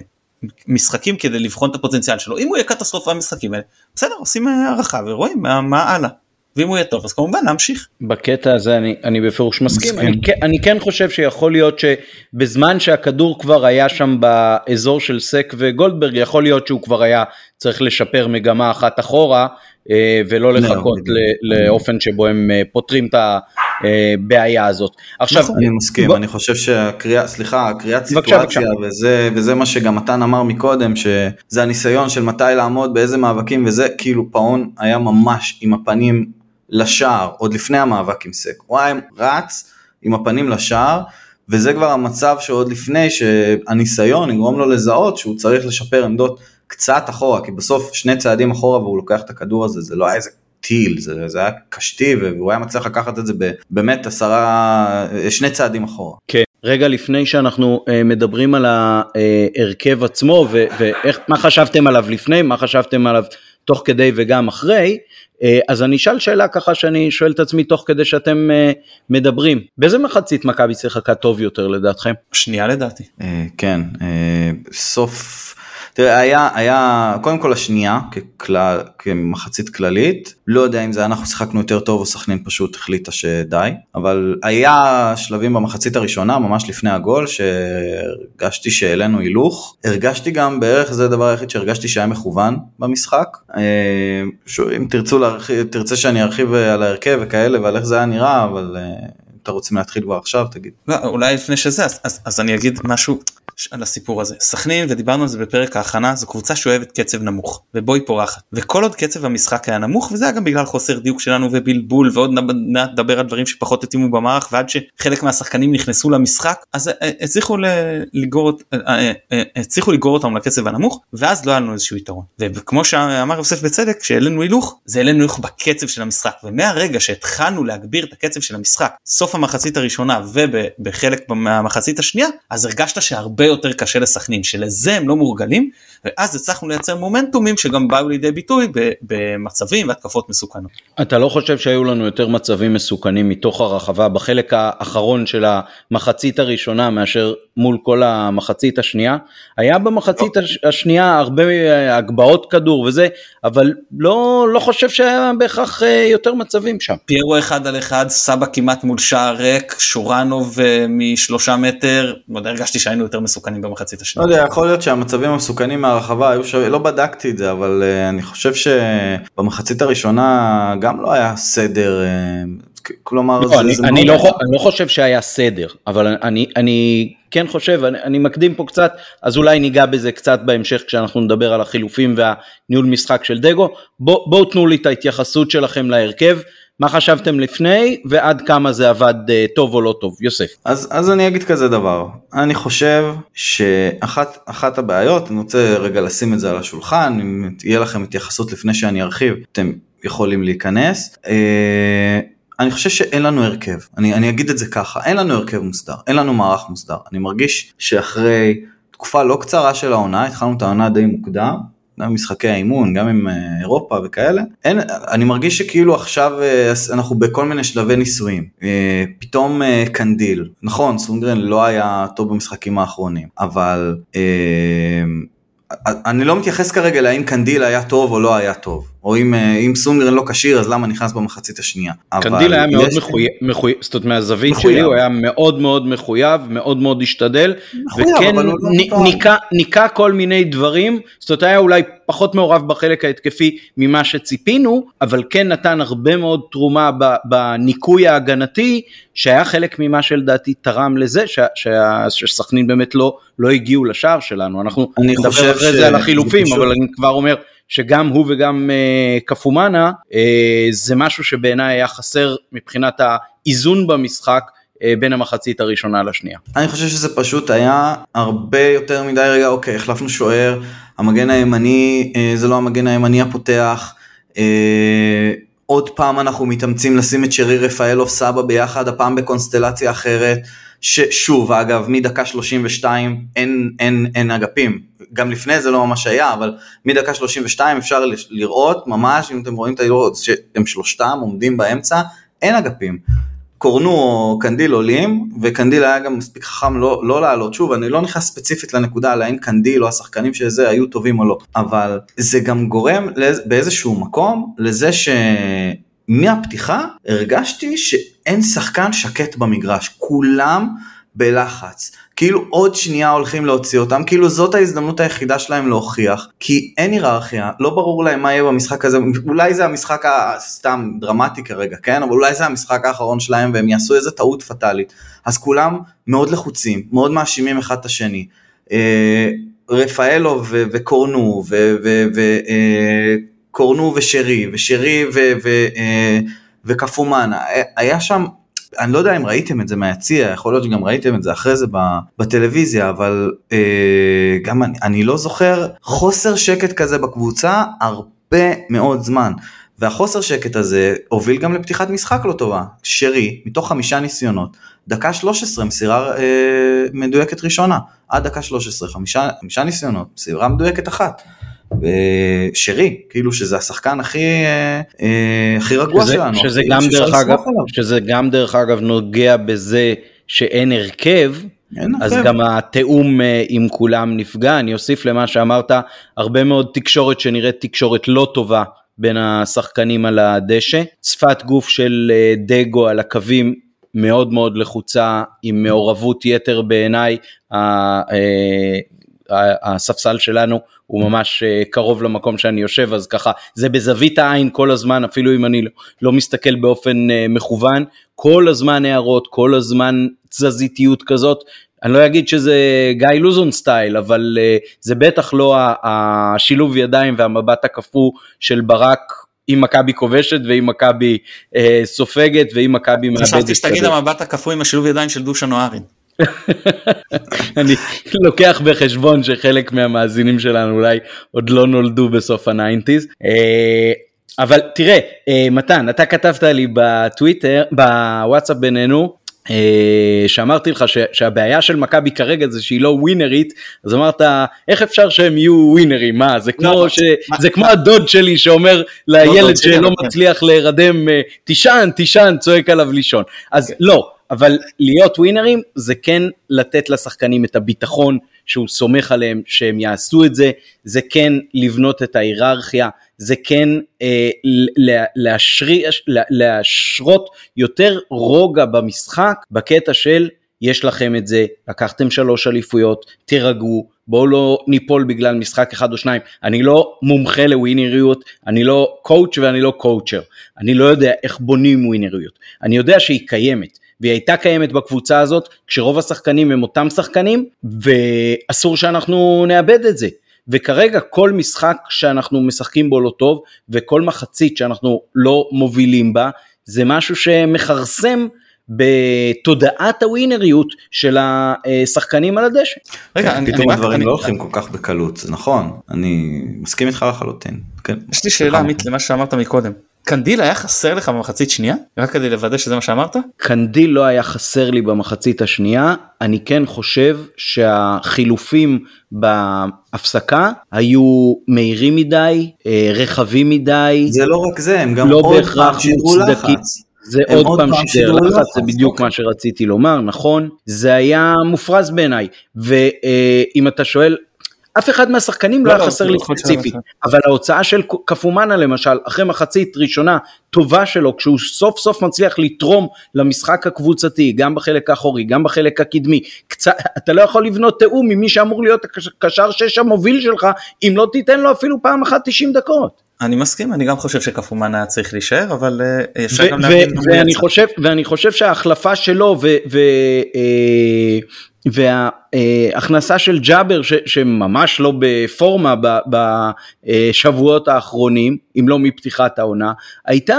משחקים כדי לבחון את הפוטנציאל שלו אם הוא יהיה קטסטרופה במשחקים האלה בסדר עושים הערכה ורואים מה, מה הלאה. ואם הוא יהיה טוב אז כמובן להמשיך. בקטע הזה אני, אני בפירוש מסכים, מסכים. אני, אני כן חושב שיכול להיות שבזמן שהכדור כבר היה שם באזור של סק וגולדברג יכול להיות שהוא כבר היה צריך לשפר מגמה אחת אחורה אה, ולא לא, לחכות לא, לאופן שבו הם אה, פותרים את הבעיה הזאת. עכשיו אני מסכים. אני חושב שהקריאה סליחה הקריאת סיטואציה וזה וזה מה שגם מתן אמר מקודם שזה הניסיון של מתי לעמוד באיזה מאבקים וזה כאילו פאון היה ממש עם הפנים לשער עוד לפני המאבק עם סק, הוא היה רץ עם הפנים לשער וזה כבר המצב שעוד לפני שהניסיון יגרום לו לזהות שהוא צריך לשפר עמדות קצת אחורה, כי בסוף שני צעדים אחורה והוא לוקח את הכדור הזה, זה לא היה איזה טיל, זה, זה היה קשתי והוא היה מצליח לקחת את זה באמת עשרה, שני צעדים אחורה. כן. רגע לפני שאנחנו uh, מדברים על ההרכב עצמו ואיך, מה חשבתם עליו לפני, מה חשבתם עליו תוך כדי וגם אחרי, אה, אז אני אשאל שאלה ככה שאני שואל את עצמי תוך כדי שאתם אה, מדברים, באיזה מחצית מכבי שיחקה טוב יותר לדעתכם? שנייה לדעתי. אה, כן, סוף תראה, היה, היה, קודם כל השנייה, ככלל, כמחצית כללית, לא יודע אם זה אנחנו שיחקנו יותר טוב או סכנין פשוט החליטה שדי, אבל היה שלבים במחצית הראשונה, ממש לפני הגול, שהרגשתי שהעלינו הילוך. הרגשתי גם בערך, זה הדבר היחיד שהרגשתי שהיה מכוון במשחק. אה, אם תרצו להרחיב, תרצה שאני ארחיב על ההרכב וכאלה ועל איך זה היה נראה, אבל... אה, אתה רוצים להתחיל כבר עכשיו תגיד. לא, אולי לפני שזה אז, אז, אז אני אגיד משהו על הסיפור הזה. סכנין ודיברנו על זה בפרק ההכנה זו קבוצה שאוהבת קצב נמוך ובו היא פורחת. וכל עוד קצב המשחק היה נמוך וזה היה גם בגלל חוסר דיוק שלנו ובלבול ועוד נדבר על דברים שפחות התאימו במערך ועד שחלק מהשחקנים נכנסו למשחק אז הצליחו לגרור אותם לקצב הנמוך ואז לא היה לנו איזשהו יתרון. וכמו שאמר יוסף בצדק כשהעלינו הילוך זה העלינו הילוך בקצב של המשחק. ומהרגע שהתחלנו להגביר את הקצב של המשחק סוף המחצית הראשונה ובחלק יותר קשה לסכנין שלזה הם לא מורגלים ואז הצלחנו לייצר מומנטומים שגם באו לידי ביטוי במצבים והתקפות מסוכנות. אתה לא חושב שהיו לנו יותר מצבים מסוכנים מתוך הרחבה בחלק האחרון של המחצית הראשונה מאשר מול כל המחצית השנייה? היה במחצית לא. השנייה הרבה אה, הגבהות כדור וזה אבל לא, לא חושב שהיה בהכרח אה, יותר מצבים שם. פיירו אחד על אחד, סבא כמעט מול שער ריק, שורנוב אה, משלושה מטר, לא הרגשתי שהיינו יותר מסוכנים במחצית השנייה. לא יודע, יכול להיות שהמצבים המסוכנים מהרחבה היו שווים, לא בדקתי את זה, אבל uh, אני חושב שבמחצית הראשונה גם לא היה סדר, uh, כלומר לא, זה, אני, זה אני, לא, אני לא חושב שהיה סדר, אבל אני, אני כן חושב, אני, אני מקדים פה קצת, אז אולי ניגע בזה קצת בהמשך כשאנחנו נדבר על החילופים והניהול משחק של דגו. בואו בוא תנו לי את ההתייחסות שלכם להרכב. מה חשבתם לפני ועד כמה זה עבד uh, טוב או לא טוב יוסף. אז אז אני אגיד כזה דבר אני חושב שאחת הבעיות אני רוצה רגע לשים את זה על השולחן אם תהיה לכם התייחסות לפני שאני ארחיב אתם יכולים להיכנס. Uh, אני חושב שאין לנו הרכב, אני, אני אגיד את זה ככה, אין לנו הרכב מוסדר, אין לנו מערך מוסדר. אני מרגיש שאחרי תקופה לא קצרה של העונה, התחלנו את העונה די מוקדם, גם משחקי האימון, גם עם אה, אירופה וכאלה, אין, אני מרגיש שכאילו עכשיו אה, אנחנו בכל מיני שלבי ניסויים. אה, פתאום קנדיל, נכון, סונגרן לא היה טוב במשחקים האחרונים, אבל אני לא מתייחס כרגע להאם קנדיל היה טוב או לא היה טוב. או אם, אה, אם סונגרן לא כשיר אז למה נכנס במחצית השנייה. קנדיל היה מאוד מחויב, מחויב, זאת אומרת מהזווית מחויב. שלי הוא היה מאוד מאוד מחויב, מאוד מאוד השתדל, מחויב, וכן לא ניקה, ניקה כל מיני דברים, זאת אומרת היה אולי פחות מעורב בחלק ההתקפי ממה שציפינו, אבל כן נתן הרבה מאוד תרומה בניקוי ההגנתי, שהיה חלק ממה שלדעתי תרם לזה שסכנין באמת לא, לא הגיעו לשער שלנו, אנחנו נדבר אחרי ש... זה על החילופים, אבל אני כבר אומר שגם הוא וגם uh, קפומאנה uh, זה משהו שבעיניי היה חסר מבחינת האיזון במשחק uh, בין המחצית הראשונה לשנייה. אני חושב שזה פשוט היה הרבה יותר מדי רגע אוקיי החלפנו שוער המגן הימני uh, זה לא המגן הימני הפותח. Uh, עוד פעם אנחנו מתאמצים לשים את שרי רפאלוב סבא ביחד הפעם בקונסטלציה אחרת. ששוב אגב מדקה 32 אין, אין, אין אגפים, גם לפני זה לא ממש היה, אבל מדקה 32 אפשר לראות ממש, אם אתם רואים את הלראות שהם שלושתם עומדים באמצע, אין אגפים. קורנו או קנדיל עולים, וקנדיל היה גם מספיק חכם לא, לא לעלות. שוב, אני לא נכנס ספציפית לנקודה על האם קנדיל או השחקנים של זה היו טובים או לא, אבל זה גם גורם באיזשהו מקום לזה ש... מהפתיחה הרגשתי שאין שחקן שקט במגרש, כולם בלחץ. כאילו עוד שנייה הולכים להוציא אותם, כאילו זאת ההזדמנות היחידה שלהם להוכיח, כי אין היררכיה, לא ברור להם מה יהיה במשחק הזה, אולי זה המשחק הסתם דרמטי כרגע, כן? אבל אולי זה המשחק האחרון שלהם והם יעשו איזה טעות פטאלית. אז כולם מאוד לחוצים, מאוד מאשימים אחד את השני. אה, רפאלו וקורנו וקורנו ושרי, ושרי אה, וקפומן, היה שם אני לא יודע אם ראיתם את זה מהיציע, יכול להיות שגם ראיתם את זה אחרי זה בטלוויזיה, אבל אה, גם אני, אני לא זוכר חוסר שקט כזה בקבוצה הרבה מאוד זמן. והחוסר שקט הזה הוביל גם לפתיחת משחק לא טובה. שרי, מתוך חמישה ניסיונות, דקה 13 מסירה אה, מדויקת ראשונה, עד דקה 13, חמישה, חמישה ניסיונות, מסירה מדויקת אחת. שרי, כאילו שזה השחקן הכי, אה, אה, הכי רגוע שזה, שלנו. שזה גם, דרך אגב, שזה גם דרך אגב נוגע בזה שאין הרכב, אז. גם התיאום אה, עם כולם נפגע. אני אוסיף למה שאמרת, הרבה מאוד תקשורת שנראית תקשורת לא טובה בין השחקנים על הדשא. שפת גוף של דגו על הקווים מאוד מאוד לחוצה, עם מעורבות יתר בעיניי. הספסל שלנו הוא ממש אה, קרוב למקום שאני יושב אז ככה זה בזווית העין כל הזמן אפילו אם אני לא, לא מסתכל באופן אה, מכוון כל הזמן הערות כל הזמן תזזיתיות כזאת אני לא אגיד שזה גיא לוזון סטייל אבל uh, זה בטח לא השילוב ידיים והמבט הקפוא של ברק עם מכבי כובשת ועם מכבי אה, סופגת ועם מכבי מאבדת. חשבתי שתגיד המבט הקפוא עם השילוב ידיים של דושן אוהרין. אני לוקח בחשבון שחלק מהמאזינים שלנו אולי עוד לא נולדו בסוף הניינטיז. אה, אבל תראה, אה, מתן, אתה כתבת לי בטוויטר, בוואטסאפ בינינו, אה, שאמרתי לך שהבעיה של מכבי כרגע זה שהיא לא ווינרית אז אמרת איך אפשר שהם יהיו ווינרים? מה זה כמו לא, ש... זה כמו הדוד שלי שאומר לילד שלא מצליח להירדם תישן תישן צועק עליו לישון. אז כן. לא אבל להיות ווינרים זה כן לתת לשחקנים את הביטחון שהוא סומך עליהם שהם יעשו את זה, זה כן לבנות את ההיררכיה, זה כן אה, להשרי, לה, להשרות יותר רוגע במשחק בקטע של יש לכם את זה, לקחתם שלוש אליפויות, תירגעו, בואו לא ניפול בגלל משחק אחד או שניים. אני לא מומחה לווינריות, אני לא קואוצ' ואני לא קואוצ'ר. אני לא יודע איך בונים ווינריות. אני יודע שהיא קיימת. והיא הייתה קיימת בקבוצה הזאת כשרוב השחקנים הם אותם שחקנים ואסור שאנחנו נאבד את זה. וכרגע כל משחק שאנחנו משחקים בו לא טוב וכל מחצית שאנחנו לא מובילים בה זה משהו שמכרסם בתודעת הווינריות של השחקנים על הדשא. רגע, אני, פתאום אני הדברים אני, לא הולכים כל כך בקלות, זה נכון, אני מסכים איתך לחלוטין. כן. יש לי שאלה עמית למה שאמרת מקודם. קנדיל היה חסר לך במחצית שנייה? רק כדי לוודא שזה מה שאמרת? קנדיל לא היה חסר לי במחצית השנייה, אני כן חושב שהחילופים בהפסקה היו מהירים מדי, אה, רחבים מדי. זה לא רק זה, הם גם לא עוד פעם שידרו לחץ. זה עוד פעם שידר לחץ, זה בדיוק אוקיי. מה שרציתי לומר, נכון? זה היה מופרז בעיניי, ואם אתה שואל, אף אחד מהשחקנים לא, לא היה לא, חסר לי ספציפית, אבל ההוצאה של קפומאנה למשל, אחרי מחצית ראשונה טובה שלו, כשהוא סוף סוף מצליח לתרום למשחק הקבוצתי, גם בחלק האחורי, גם בחלק הקדמי, קצת, אתה לא יכול לבנות תיאום ממי שאמור להיות הקשר שש המוביל שלך, אם לא תיתן לו אפילו פעם אחת 90 דקות. אני מסכים, אני גם חושב שקפומן היה צריך להישאר, אבל אה, אפשר גם להבין. ואני חושב, ואני חושב שההחלפה שלו ו... ו אה, וההכנסה של ג'אבר ש, שממש לא בפורמה בשבועות האחרונים, אם לא מפתיחת העונה, הייתה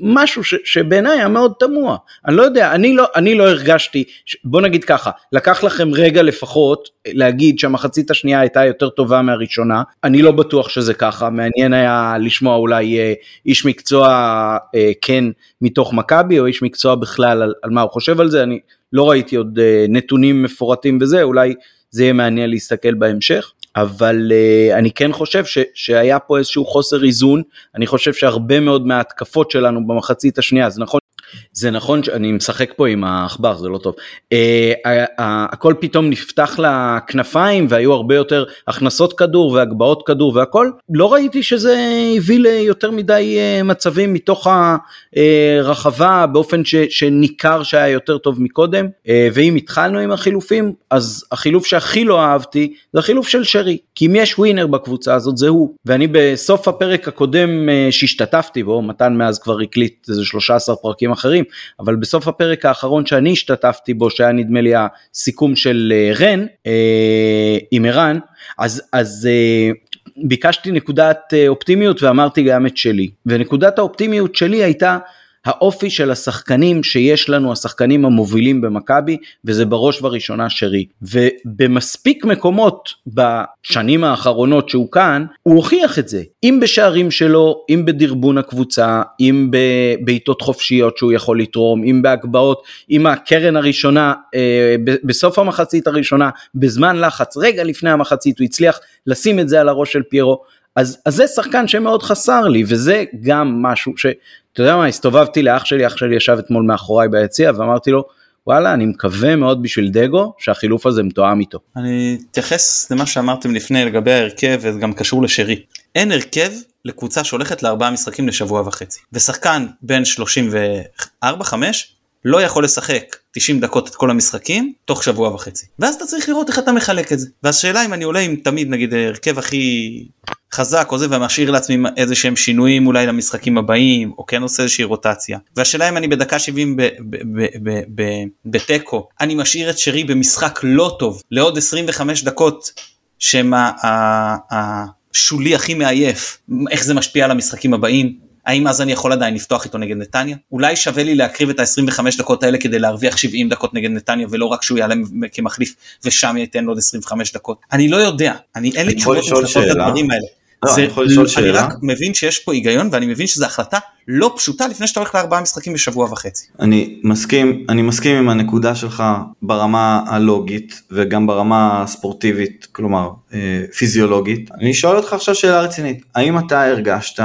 משהו ש, שבעיניי היה מאוד תמוה. אני לא יודע, אני לא, אני לא הרגשתי, בוא נגיד ככה, לקח לכם רגע לפחות להגיד שהמחצית השנייה הייתה יותר טובה מהראשונה, אני לא בטוח שזה ככה, מעניין היה לשמוע אולי אה, איש מקצוע אה, כן מתוך מכבי או איש מקצוע בכלל על, על מה הוא חושב על זה, אני לא ראיתי עוד uh, נתונים מפורטים וזה, אולי זה יהיה מעניין להסתכל בהמשך. אבל uh, אני כן חושב ש, שהיה פה איזשהו חוסר איזון, אני חושב שהרבה מאוד מההתקפות שלנו במחצית השנייה, זה נכון זה נכון שאני משחק פה עם העכבר זה לא טוב. uh, הכל פתאום נפתח לכנפיים והיו הרבה יותר הכנסות כדור והגבהות כדור והכל. לא ראיתי שזה הביא ליותר מדי מצבים מתוך הרחבה באופן ש, שניכר שהיה יותר טוב מקודם. ואם התחלנו עם החילופים אז החילוף שהכי לא אהבתי זה החילוף של שרי. כי אם יש ווינר בקבוצה הזאת זה הוא. ואני בסוף הפרק הקודם שהשתתפתי בו מתן מאז כבר הקליט איזה 13 פרקים אחרים, אבל בסוף הפרק האחרון שאני השתתפתי בו, שהיה נדמה לי הסיכום של אה, רן אה, עם ערן, אז, אז אה, ביקשתי נקודת אופטימיות ואמרתי גם את שלי, ונקודת האופטימיות שלי הייתה האופי של השחקנים שיש לנו, השחקנים המובילים במכבי, וזה בראש ובראשונה שרי. ובמספיק מקומות בשנים האחרונות שהוא כאן, הוא הוכיח את זה. אם בשערים שלו, אם בדרבון הקבוצה, אם בבעיטות חופשיות שהוא יכול לתרום, אם בהגבהות, אם הקרן הראשונה, אה, בסוף המחצית הראשונה, בזמן לחץ, רגע לפני המחצית, הוא הצליח לשים את זה על הראש של פיירו. אז, אז זה שחקן שמאוד חסר לי, וזה גם משהו ש... אתה יודע מה, הסתובבתי לאח שלי, אח שלי ישב אתמול מאחוריי ביציע, ואמרתי לו, וואלה, אני מקווה מאוד בשביל דגו שהחילוף הזה מתואם איתו. אני אתייחס למה שאמרתם לפני לגבי ההרכב, וזה גם קשור לשרי. אין הרכב לקבוצה שהולכת לארבעה משחקים לשבוע וחצי. ושחקן בין 34-5 לא יכול לשחק 90 דקות את כל המשחקים תוך שבוע וחצי. ואז אתה צריך לראות איך אתה מחלק את זה. והשאלה אם אני עולה עם תמיד נגיד הרכב הכי חזק או זה ומשאיר לעצמי איזה שהם שינויים אולי למשחקים הבאים או כן עושה איזושהי רוטציה. והשאלה אם אני בדקה 70 בתיקו אני משאיר את שרי במשחק לא טוב לעוד 25 דקות שהם השולי הכי מעייף איך זה משפיע על המשחקים הבאים האם אז אני יכול עדיין לפתוח איתו נגד נתניה? אולי שווה לי להקריב את ה-25 דקות האלה כדי להרוויח 70 דקות נגד נתניה ולא רק שהוא יעלה כמחליף ושם ייתן לו עוד 25 דקות. אני לא יודע, אני אין לי תשובות לדברים האלה. לא, זה, אני, אני רק מבין שיש פה היגיון ואני מבין שזו החלטה לא פשוטה לפני שאתה הולך לארבעה משחקים בשבוע וחצי. אני מסכים, אני מסכים עם הנקודה שלך ברמה הלוגית וגם ברמה הספורטיבית, כלומר אה, פיזיולוגית. אני שואל אותך עכשיו שאלה רצינית, האם אתה הרגשת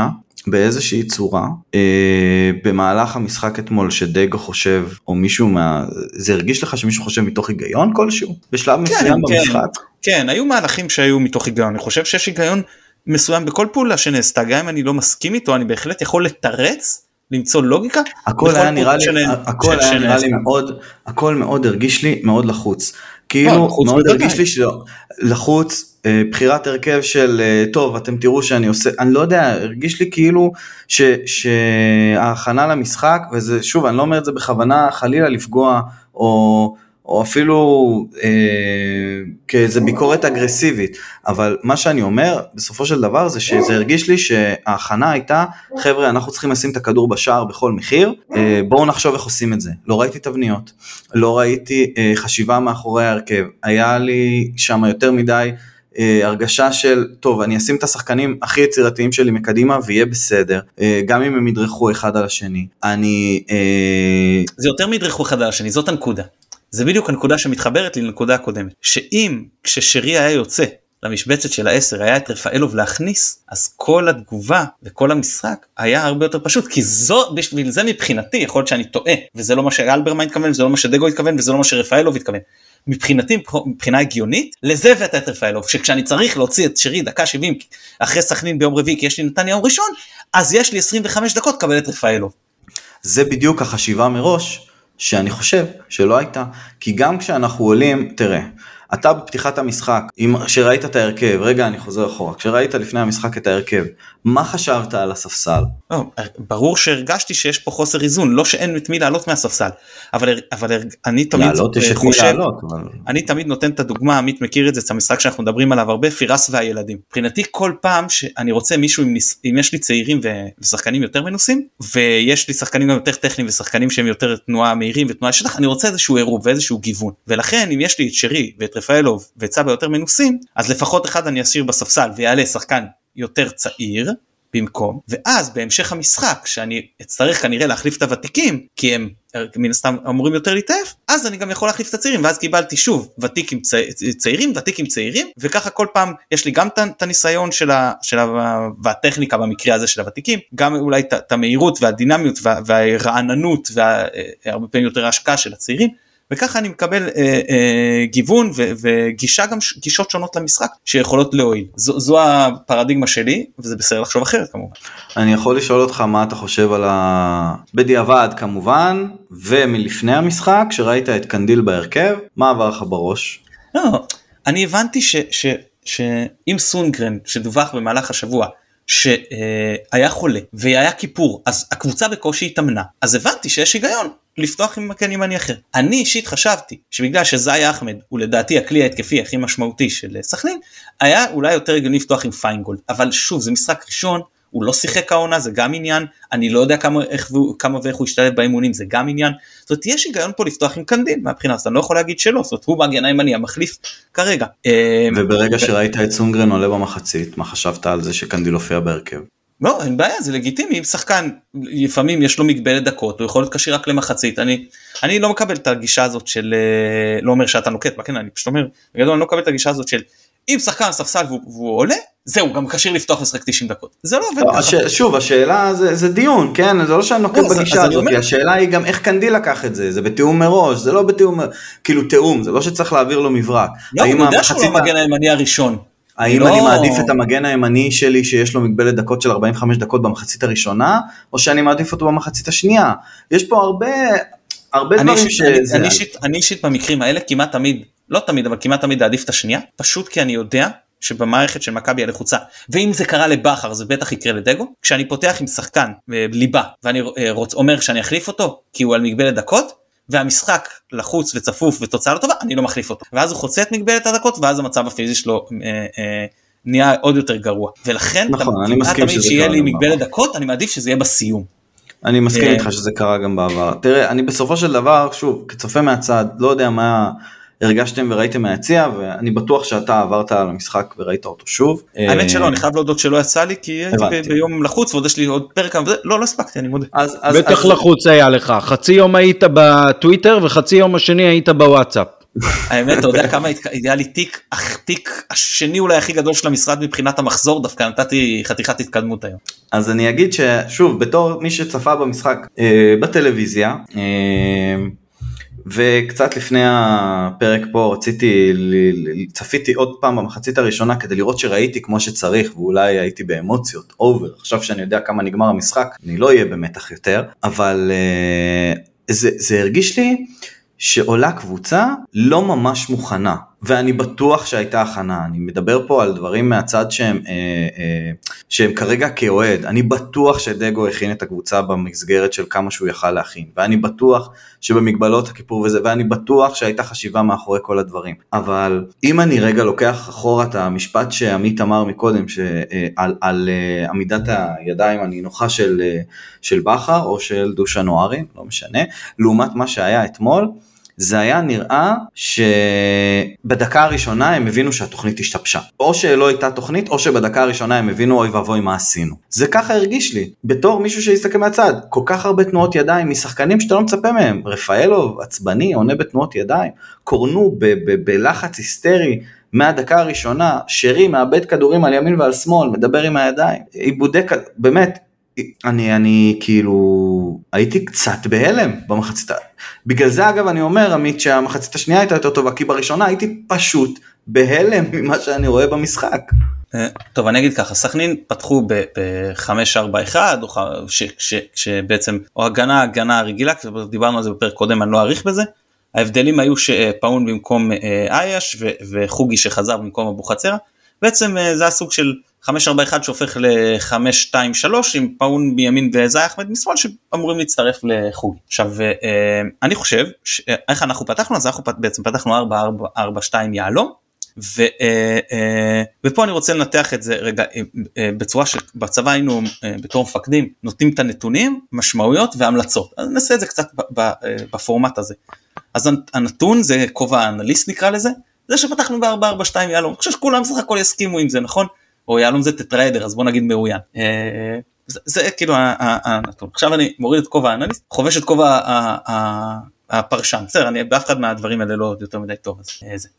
באיזושהי צורה אה, במהלך המשחק אתמול שדגו חושב או מישהו מה זה הרגיש לך שמישהו חושב מתוך היגיון כלשהו בשלב כן, מסוים כן, במשחק? כן היו מהלכים שהיו מתוך היגיון אני חושב שיש היגיון מסוים בכל פעולה שנעשתה גם אם אני לא מסכים איתו אני בהחלט יכול לתרץ למצוא לוגיקה. הכל היה נראה לי, הכל היה נראה לי מאוד, הכל מאוד הרגיש לי מאוד לחוץ. כאילו לא, מאוד הרגיש לי שלא, לחוץ, אה, בחירת הרכב של אה, טוב אתם תראו שאני עושה, אני לא יודע, הרגיש לי כאילו ש, שההכנה למשחק, וזה שוב אני לא אומר את זה בכוונה חלילה לפגוע או או אפילו אה, כאיזה ביקורת אגרסיבית, אבל מה שאני אומר בסופו של דבר זה שזה הרגיש לי שההכנה הייתה, חבר'ה אנחנו צריכים לשים את הכדור בשער בכל מחיר, אה, בואו נחשוב איך עושים את זה. לא ראיתי תבניות, לא ראיתי אה, חשיבה מאחורי ההרכב, היה לי שם יותר מדי אה, הרגשה של טוב אני אשים את השחקנים הכי יצירתיים שלי מקדימה ויהיה בסדר אה, גם אם הם ידרכו אחד על השני. אני אה... זה יותר מידרכו אחד על השני זאת הנקודה זה בדיוק הנקודה שמתחברת לי לנקודה הקודמת שאם כששרי היה יוצא למשבצת של העשר היה את רפאלוב להכניס אז כל התגובה וכל המשחק היה הרבה יותר פשוט כי זו בשביל זה מבחינתי יכול להיות שאני טועה וזה לא מה שאלברמן התכוון וזה לא מה שדגו התכוון וזה לא מה שרפאלוב התכוון. מבחינתי, מבחינה הגיונית, לזה הבאת את רפאלוב, שכשאני צריך להוציא את שרי דקה 70 אחרי סכנין ביום רביעי, כי יש לי נתניה יום ראשון, אז יש לי 25 דקות לקבל את רפאלוב. זה בדיוק החשיבה מראש, שאני חושב שלא הייתה, כי גם כשאנחנו עולים, תראה, אתה בפתיחת המשחק, כשראית את ההרכב, רגע אני חוזר אחורה, כשראית לפני המשחק את ההרכב, מה חשבת על הספסל? לא, ברור שהרגשתי שיש פה חוסר איזון, לא שאין את מי לעלות מהספסל, אבל, אבל אני תמיד חושב, לעלות, אבל... אני תמיד נותן את הדוגמה, עמית מכיר את זה, את המשחק שאנחנו מדברים עליו הרבה, פירס והילדים. מבחינתי כל פעם שאני רוצה מישהו, עם, אם יש לי צעירים ושחקנים יותר מנוסים, ויש לי שחקנים גם יותר טכניים ושחקנים שהם יותר תנועה מהירים ותנועה שטח, אני רוצה איזשהו עירוב ואיזשהו גיוון, ולכן אם יש לי את שרי ואת רפאלוב וצבא יותר מנוסים, אז לפחות אחד אני אשאיר בספסל ויעלה שחקן יותר צעיר במקום ואז בהמשך המשחק שאני אצטרך כנראה להחליף את הוותיקים כי הם מן הסתם אמורים יותר להתעף אז אני גם יכול להחליף את הצעירים ואז קיבלתי שוב ותיק עם צע... צעירים ותיק עם צעירים וככה כל פעם יש לי גם את הניסיון של, ה... של ה... והטכניקה במקרה הזה של הוותיקים גם אולי את המהירות והדינמיות וה... והרעננות והרבה אה, פעמים יותר ההשקעה של הצעירים וככה אני מקבל אה, אה, גיוון ו, וגישה גם גישות שונות למשחק שיכולות להועיל זו, זו הפרדיגמה שלי וזה בסדר לחשוב אחרת כמובן. אני יכול לשאול אותך מה אתה חושב על ה... בדיעבד כמובן ומלפני המשחק שראית את קנדיל בהרכב מה עבר לך בראש? לא, אני הבנתי ש, ש, שאם סונגרן שדווח במהלך השבוע שהיה חולה והיה כיפור אז הקבוצה בקושי התאמנה אז הבנתי שיש היגיון לפתוח עם מגן ימני אחר. אני אישית חשבתי שבגלל שזאי אחמד הוא לדעתי הכלי ההתקפי הכי משמעותי של סכנין היה אולי יותר הגיוני לפתוח עם פיינגולד אבל שוב זה משחק ראשון הוא לא שיחק העונה זה גם עניין אני לא יודע כמה, איך, כמה ואיך הוא ישתלב באימונים זה גם עניין זאת אומרת יש היגיון פה לפתוח עם קנדיל מהבחינה הזאת אני לא יכול להגיד שלא זאת אומרת הוא בהגן הימני המחליף כרגע. אה, וברגע שראית את סונגרן עולה במחצית מה חשבת על זה שקנדיל הופיע בהרכב? לא אין בעיה זה לגיטימי. אם שחקן לפעמים יש לו מגבלת דקות הוא יכול להיות כשיר רק למחצית. אני אני לא מקבל את הגישה הזאת של אה, לא אומר שאתה נוקט כן אני פשוט אומר בגדול אני לא מקבל את הגישה הזאת של אם שחקן ספסל והוא, והוא עולה זהו גם כשיר לפתוח לשחק 90 דקות. זה לא עובד לא, הש... שוב השאלה זה, זה דיון כן? זה לא שאני נוקט לא, בגישה הזאת אומר... השאלה היא גם איך קנדיל לקח את זה. זה בתיאום מראש זה לא בתיאום כאילו תיאום זה לא שצריך להעביר לו מברק. לא הוא יודע שהוא לא המגן הימני הראשון האם לא... אני מעדיף את המגן הימני שלי שיש לו מגבלת דקות של 45 דקות במחצית הראשונה, או שאני מעדיף אותו במחצית השנייה? יש פה הרבה, הרבה דברים ש... אני אישית במקרים האלה כמעט תמיד, לא תמיד, אבל כמעט תמיד אעדיף את השנייה, פשוט כי אני יודע שבמערכת של מכבי הלחוצה ואם זה קרה לבכר זה בטח יקרה לדגו. כשאני פותח עם שחקן אה, ליבה ואני אה, רוצ, אומר שאני אחליף אותו כי הוא על מגבלת דקות והמשחק לחוץ וצפוף ותוצאה לא טובה אני לא מחליף אותו. ואז הוא חוצה את מגבלת הדקות ואז המצב הפיזי שלו אה, אה, נהיה עוד יותר גרוע. ולכן נכון, אני מסכים תמיד שיהיה לי מגבלת דקות אני מעדיף שזה יהיה בסיום. אני מסכים אה, איתך שזה קרה גם בעבר. תראה אני בסופו של דבר שוב כצופה מהצד לא יודע מה הרגשתם וראיתם מהיציע ואני בטוח שאתה עברת על המשחק וראית אותו שוב. האמת שלא אני חייב להודות שלא יצא לי כי הייתי ביום לחוץ ועוד יש לי עוד פרק לא לא הספקתי אני מודה. בטח לחוץ היה לך חצי יום היית בטוויטר וחצי יום השני היית בוואטסאפ. האמת אתה יודע כמה היה לי תיק תיק השני אולי הכי גדול של המשרד מבחינת המחזור דווקא נתתי חתיכת התקדמות היום. אז אני אגיד ששוב בתור מי שצפה במשחק אה, בטלוויזיה. אה, וקצת לפני הפרק פה רציתי, צפיתי עוד פעם במחצית הראשונה כדי לראות שראיתי כמו שצריך ואולי הייתי באמוציות, אובר, עכשיו שאני יודע כמה נגמר המשחק, אני לא אהיה במתח יותר, אבל uh, זה, זה הרגיש לי שעולה קבוצה לא ממש מוכנה, ואני בטוח שהייתה הכנה, אני מדבר פה על דברים מהצד שהם, אה, אה, שהם כרגע כאוהד, אני בטוח שדגו הכין את הקבוצה במסגרת של כמה שהוא יכל להכין, ואני בטוח שבמגבלות הכיפור וזה, ואני בטוח שהייתה חשיבה מאחורי כל הדברים, אבל אם אני רגע לוקח אחורה את המשפט שעמית אמר מקודם, שעל על, על אה, עמידת הידיים הנינוחה של, אה, של בכר או של דושה נוארי, לא משנה, לעומת מה שהיה אתמול, זה היה נראה שבדקה הראשונה הם הבינו שהתוכנית השתבשה. או שלא הייתה תוכנית, או שבדקה הראשונה הם הבינו אוי ואבוי מה עשינו. זה ככה הרגיש לי, בתור מישהו שהסתכל מהצד. כל כך הרבה תנועות ידיים משחקנים שאתה לא מצפה מהם. רפאלוב, עצבני, עונה בתנועות ידיים. קורנו בלחץ היסטרי. מהדקה הראשונה, שרי מאבד כדורים על ימין ועל שמאל, מדבר עם הידיים, עיבודי, באמת, אני אני כאילו הייתי קצת בהלם במחצית. בגלל זה אגב אני אומר עמית שהמחצית השנייה הייתה יותר טובה כי בראשונה הייתי פשוט בהלם <laughs> ממה שאני רואה במשחק. אה, טוב אני אגיד ככה סכנין פתחו ב-5-4-1 שבעצם או הגנה הגנה רגילה דיברנו על זה בפרק קודם אני לא אאריך בזה. ההבדלים היו שפאון במקום אה, אייש וחוגי שחזר במקום אבוחצירה בעצם אה, זה הסוג של 5-4-1 שהופך ל-5-2-3 עם פאון מימין וזי אחמד משמאל שאמורים להצטרף לחוגי. עכשיו אני חושב איך אנחנו פתחנו אז אנחנו בעצם פתחנו 4-4-4-2 יהלום ו, אה, אה, ופה אני רוצה לנתח את זה רגע אה, בצורה שבצבא היינו בתור מפקדים נותנים את הנתונים, משמעויות והמלצות. אז נעשה את זה קצת בפורמט הזה. אז הנתון זה כובע האנליסט נקרא לזה, זה שפתחנו ב-442 יהלום, אני חושב שכולם סך הכל יסכימו עם זה נכון? או יהלום זה טטריידר אז בוא נגיד מאוין. זה, זה כאילו הנתון. עכשיו אני מוריד את כובע האנליסט, חובש את כובע הפרשן, בסדר, אני באף אחד מהדברים האלה לא יותר מדי טוב. אז, זה.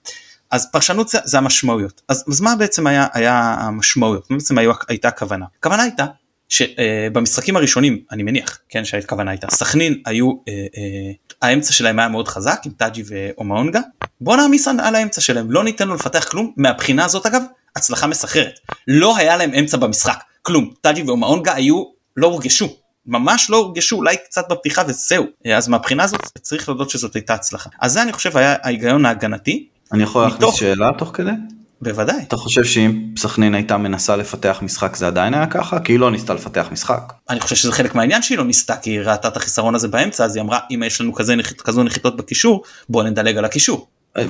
אז פרשנות זה, זה המשמעויות. אז, אז מה בעצם היה, היה המשמעויות? מה בעצם היה, הייתה הכוונה? הכוונה הייתה שבמשחקים uh, הראשונים, אני מניח, כן, שהכוונה הייתה, סכנין היו, uh, uh, האמצע שלהם היה מאוד חזק עם טאג'י ואומאונגה, בוא נעמיס על האמצע שלהם, לא ניתן לו לפתח כלום, מהבחינה הזאת אגב, הצלחה מסחררת. לא היה להם אמצע במשחק, כלום, טאג'י ואומאונגה היו, לא הורגשו, ממש לא הורגשו אולי קצת בפתיחה וזהו אז מהבחינה הזאת צריך להודות שזאת הייתה הצלחה אז זה אני חושב היה ההיגיון ההגנתי אני יכול להכניס שאלה תוך כדי? בוודאי. אתה חושב שאם סכנין הייתה מנסה לפתח משחק זה עדיין היה ככה? כי היא לא ניסתה לפתח משחק. אני חושב שזה חלק מהעניין שהיא לא ניסתה כי היא ראתה את החיסרון הזה באמצע אז היא אמרה אם יש לנו כזה כזו נחיתות בקישור בוא נדלג על הקישור. אה,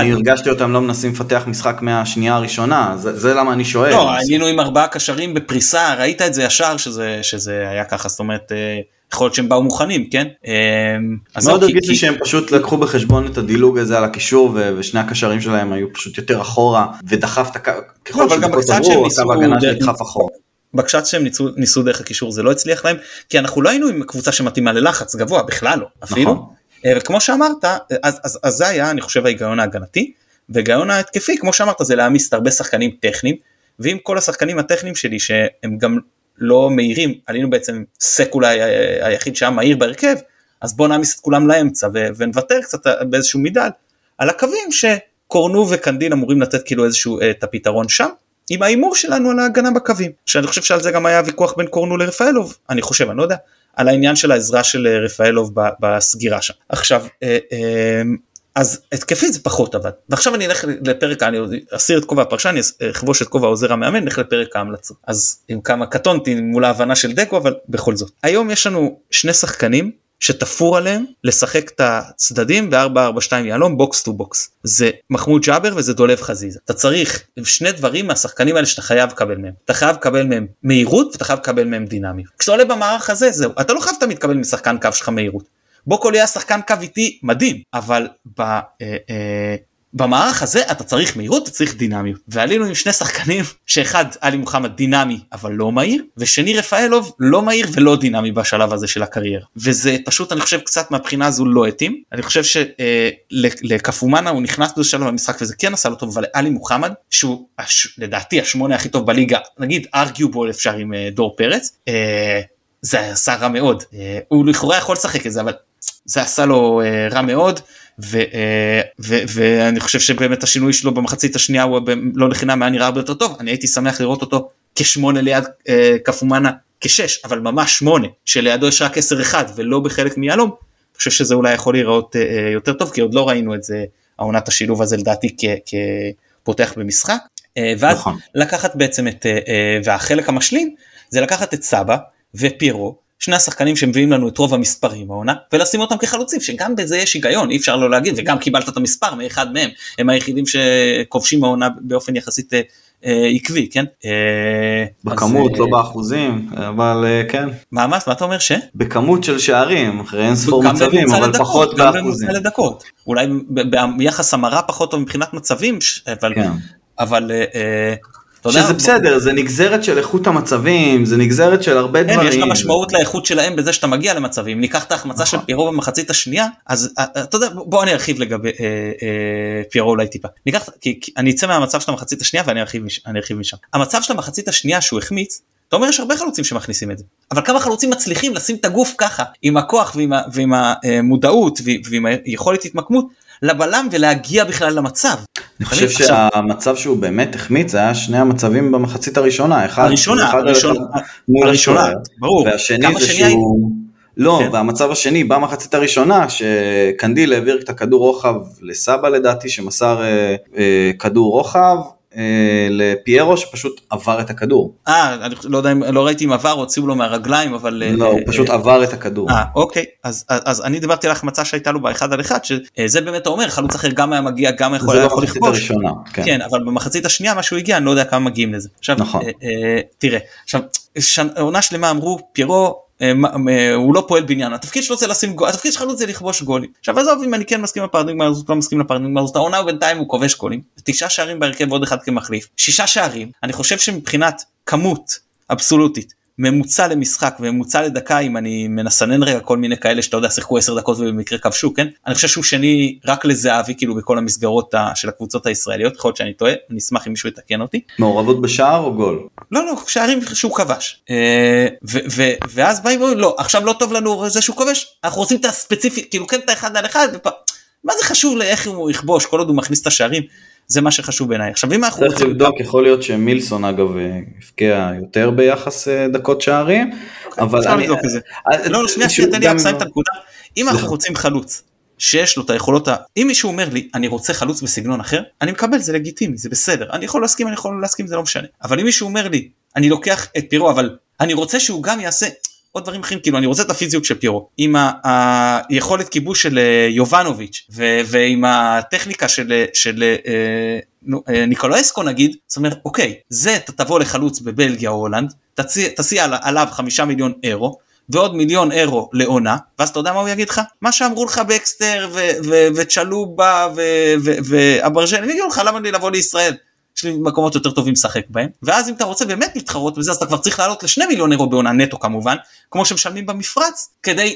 אני הרגשתי אותם לא מנסים לפתח משחק מהשנייה הראשונה זה, זה למה אני שואל. לא היינו עם ארבעה קשרים בפריסה ראית את זה ישר שזה שזה היה ככה זאת אומרת. אה, יכול להיות שהם באו מוכנים כן. אמ, מאוד הרגיש לי שהם פשוט לקחו בחשבון את הדילוג הזה על הקישור ושני הקשרים שלהם היו פשוט יותר אחורה ודחף את הקו ככל שדקות עברו הקו ההגנה שנדחף אחורה. בקשת שהם ניסו, ניסו דרך הקישור זה לא הצליח להם כי אנחנו לא היינו עם קבוצה שמתאימה ללחץ גבוה בכלל לא אפילו. נכון. אה, וכמו שאמרת אז, אז, אז זה היה אני חושב ההיגיון ההגנתי. וההיגיון ההתקפי כמו שאמרת זה להעמיס הרבה שחקנים טכניים. ואם כל השחקנים הטכניים שלי שהם גם לא מהירים, עלינו בעצם סק אולי היחיד שהיה מהיר בהרכב, אז בוא נעמיס את כולם לאמצע ונוותר קצת באיזשהו מידל על הקווים שקורנו וקנדין אמורים לתת כאילו איזשהו אה, את הפתרון שם. עם ההימור שלנו על ההגנה בקווים, שאני חושב שעל זה גם היה ויכוח בין קורנו לרפאלוב, אני חושב, אני לא יודע, על העניין של העזרה של אה, רפאלוב בסגירה שם. עכשיו, אה, אז התקפית זה פחות עבד. ועכשיו אני אלך לפרק, אני אסיר את כובע הפרשן, אני אכבוש את כובע עוזר המאמן, נלך לפרק ההמלצות. אז עם כמה קטונתי מול ההבנה של דקו, אבל בכל זאת. היום יש לנו שני שחקנים שתפור עליהם לשחק את הצדדים ב-442 יהלום box to box. זה מחמוד ג'אבר וזה דולב חזיזה. אתה צריך שני דברים מהשחקנים האלה שאתה חייב לקבל מהם. אתה חייב לקבל מהם מהירות ואתה חייב לקבל מהם דינמיות. כשאתה עולה במערך הזה זהו, אתה לא חייב תמיד לקבל משחקן קו שלך מהירות. בוקו היה שחקן קו איטי מדהים אבל ב, אה, אה, במערך הזה אתה צריך מהירות אתה צריך דינמיות. ועלינו עם שני שחקנים שאחד עלי מוחמד דינמי אבל לא מהיר ושני רפאלוב לא מהיר ולא דינמי בשלב הזה של הקריירה. וזה פשוט אני חושב קצת מהבחינה הזו לא התאים. אני חושב שלקפומנה אה, הוא נכנס באיזה שלב במשחק וזה כן עשה לו טוב אבל עלי מוחמד שהוא הש, לדעתי השמונה הכי טוב בליגה נגיד arguable אפשר עם אה, דור פרץ. אה, זה עשה רע מאוד. אה, הוא לכאורה יכול לשחק את זה אבל זה עשה לו uh, רע מאוד ו, uh, ו, ואני חושב שבאמת השינוי שלו במחצית השנייה הוא לא לחינם היה נראה הרבה יותר טוב אני הייתי שמח לראות אותו כשמונה ליד uh, קפומנה כשש אבל ממש שמונה שלידו יש רק עשר אחד ולא בחלק מיהלום. אני חושב שזה אולי יכול להיראות יותר טוב כי עוד לא ראינו את זה העונת השילוב הזה לדעתי כפותח במשחק ואז נכון. לקחת בעצם את והחלק המשלים זה לקחת את סבא ופיירו שני השחקנים שמביאים לנו את רוב המספרים העונה ולשים אותם כחלוצים שגם בזה יש היגיון אי אפשר לא להגיד וגם קיבלת את המספר מאחד מהם הם היחידים שכובשים העונה באופן יחסית אה, אה, עקבי כן אה, בכמות אז, לא אה, באחוזים אבל אה, כן מה מה אתה אומר ש? בכמות של שערים אחרי אין ספור מצבים אבל לדקות, פחות באחוזים לדקות. אולי ביחס המרה פחות טוב מבחינת מצבים אבל כן. אבל. אה, שזה בסדר, זה נגזרת של איכות המצבים, זה נגזרת של הרבה דברים. יש לה משמעות לאיכות שלהם בזה שאתה מגיע למצבים. ניקח את ההחמצה של נכון. פיירו במחצית השנייה, אז אה, אה, אתה יודע, בוא אני ארחיב לגבי אה, פיירו אולי טיפה. ניקח, כי אני אצא מהמצב של המחצית השנייה ואני ארחיב משם. המצב של המחצית השנייה שהוא החמיץ, אתה אומר יש הרבה חלוצים שמכניסים את זה, אבל כמה חלוצים מצליחים לשים את הגוף ככה, עם הכוח ועם המודעות ועם היכולת התמקמות, לבלם ולהגיע בכלל למצב. אני חושב שהמצב שהוא באמת החמיץ היה שני המצבים במחצית הראשונה, אחד הראשונה, הראשונה, מול הראשונה, ברור, והשני זה שהוא, לא, כן. והמצב השני במחצית הראשונה שקנדיל העביר את הכדור רוחב לסבא לדעתי שמסר אה, אה, כדור רוחב לפיירו שפשוט עבר את הכדור. אה, אני לא יודע אם, לא ראיתי אם עבר, הוציאו לו מהרגליים, אבל... לא, הוא פשוט עבר את הכדור. אה, אוקיי, אז, אז אני דיברתי על החמצה שהייתה לו באחד על אחד, שזה באמת אומר, חלוץ אחר גם היה מגיע, גם יכול היה יכול לכבוש. זה במחצית הראשונה, כן. כן, אבל במחצית השנייה מה שהוא הגיע, אני לא יודע כמה מגיעים לזה. עכשיו, נכון. תראה, עכשיו, עונה שלמה אמרו, פיירו אה, אה, הוא לא פועל בניין התפקיד שלו זה לשים גול התפקיד שלך זה לכבוש גולים. עכשיו עזוב אם אני כן מסכים לפרדיגמה הזאת לא מסכים לפרדיגמה הזאת העונה בינתיים הוא כובש גולים. תשעה שערים בהרכב ועוד אחד כמחליף. שישה שערים. אני חושב שמבחינת כמות אבסולוטית ממוצע למשחק וממוצע לדקה אם אני מנסנן רגע כל מיני כאלה שאתה יודע שיחקו 10 דקות ובמקרה כבשו כן אני חושב שהוא שני רק לזהבי כאילו בכל המסגרות של הקבוצות הישראליות יכול להיות שאני טועה אני אשמח אם מישהו יתקן אותי. מעורבות בשער או גול? לא לא שערים שהוא כבש אה, ואז באים ואומרים לא עכשיו לא טוב לנו זה שהוא כובש אנחנו רוצים את הספציפי כאילו כן את האחד על אחד מה זה חשוב לאיך הוא יכבוש כל עוד הוא מכניס את השערים זה מה שחשוב בעיניי. עכשיו אם אנחנו. צריך לבדוק, יכול להיות שמילסון אגב הבקיע יותר ביחס אה, דקות שערים, אוקיי, אבל אני... אה, לא, שנייה, שנייה, תן לי רק לסיים את הנקודה. אם אנחנו רוצים חלוץ שיש לו את היכולות, אם מישהו אומר לי אני רוצה חלוץ בסגנון אחר, אני מקבל זה לגיטימי, זה בסדר, אני יכול להסכים, אני יכול להסכים, זה לא משנה. אבל אם מישהו אומר לי אני לוקח את פירו אבל אני רוצה שהוא גם יעשה עוד דברים אחרים כאילו אני רוצה את הפיזיות של פירו עם היכולת כיבוש של אה, יובנוביץ' ועם הטכניקה של, של אה, אה, ניקולאסקו נגיד זאת אומרת אוקיי זה אתה תבוא לחלוץ בבלגיה או הולנד תציע עליו חמישה מיליון אירו ועוד מיליון אירו לעונה ואז אתה יודע מה הוא יגיד לך? מה שאמרו לך בקסטר וצ'לובה ואברג'ל יגידו לך למה לי לבוא לישראל יש לי מקומות יותר טובים לשחק בהם ואז אם אתה רוצה באמת להתחרות בזה אז אתה כבר צריך לעלות לשני מיליון אירו בעונה נטו כמובן כמו שמשלמים במפרץ כדי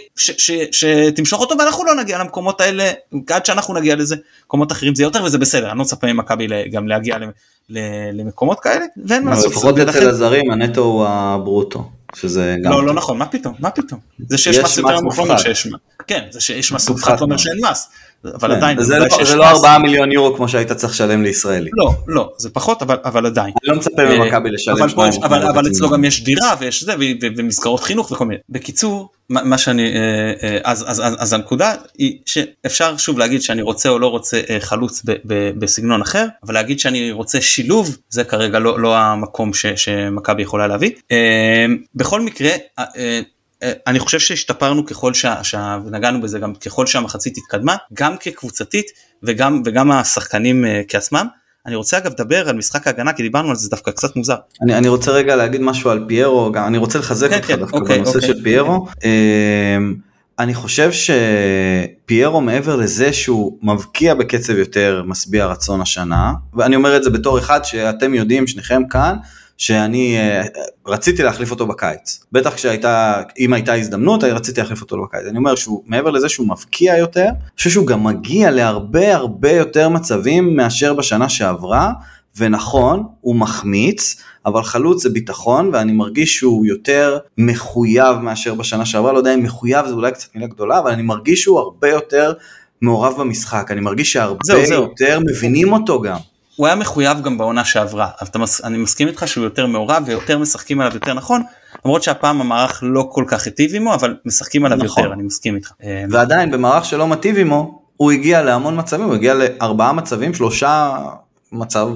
שתמשוך אותו ואנחנו לא נגיע למקומות האלה עד שאנחנו נגיע לזה מקומות אחרים זה יותר וזה בסדר אני לא מצפה ממכבי גם להגיע למקומות כאלה ואין מה לעשות. לפחות אצל הזרים הנטו הוא הברוטו. שזה גם... לא, לא נכון, מה פתאום, מה פתאום? זה שיש מס יותר נמוך לא אומר שיש מס. כן, זה שיש מס מופחת לא אומר שאין מס. אבל כן, עדיין, זה, לא, זה לא 4 מיליון יורו כמו שהיית צריך לשלם לישראלי. לא, לא, זה פחות, אבל, עדיין. אני לא מצפה ממכבי לשלם אבל אצלו גם יש דירה ויש זה, ומסגרות חינוך וכל מיני. בקיצור, מה שאני, אה, אה, אז, אז, אז, אז הנקודה היא שאפשר שוב להגיד שאני רוצה או לא רוצה אה, חלוץ ב, ב, בסגנון אחר, אבל להגיד שאני רוצה שילוב, זה כרגע לא, לא המקום שמכבי יכולה להביא. בכל מקרה, אני חושב שהשתפרנו ככל שה... ונגענו בזה גם ככל שהמחצית התקדמה, גם כקבוצתית וגם, וגם השחקנים כעצמם. אני רוצה אגב לדבר על משחק ההגנה כי דיברנו על זה דווקא קצת מוזר. אני, אני רוצה רגע להגיד משהו על פיירו, גם אני רוצה לחזק כן, אותך כן, דווקא אוקיי, בנושא אוקיי. של פיירו. Uh, אני חושב שפיירו מעבר לזה שהוא מבקיע בקצב יותר משביע רצון השנה, ואני אומר את זה בתור אחד שאתם יודעים שניכם כאן, שאני אה, רציתי להחליף אותו בקיץ. בטח כשהייתה, אם הייתה הזדמנות, רציתי להחליף אותו בקיץ. אני אומר שהוא, מעבר לזה שהוא מבקיע יותר, אני חושב שהוא גם מגיע להרבה הרבה יותר מצבים מאשר בשנה שעברה, ונכון, הוא מחמיץ, אבל חלוץ זה ביטחון, ואני מרגיש שהוא יותר מחויב מאשר בשנה שעברה, לא יודע אם מחויב זה אולי קצת מילה גדולה, אבל אני מרגיש שהוא הרבה יותר מעורב במשחק, אני מרגיש שהרבה זהו, זהו. יותר מבינים אותו גם. הוא היה מחויב גם בעונה שעברה, אז מס... אני מסכים איתך שהוא יותר מעורב ויותר משחקים עליו יותר נכון, למרות שהפעם המערך לא כל כך היטיב עמו, אבל משחקים עליו נכון. יותר, אני מסכים איתך. אה, ועדיין במערך שלא מטיב עמו, הוא הגיע להמון מצבים, הוא הגיע לארבעה מצבים, שלושה מצב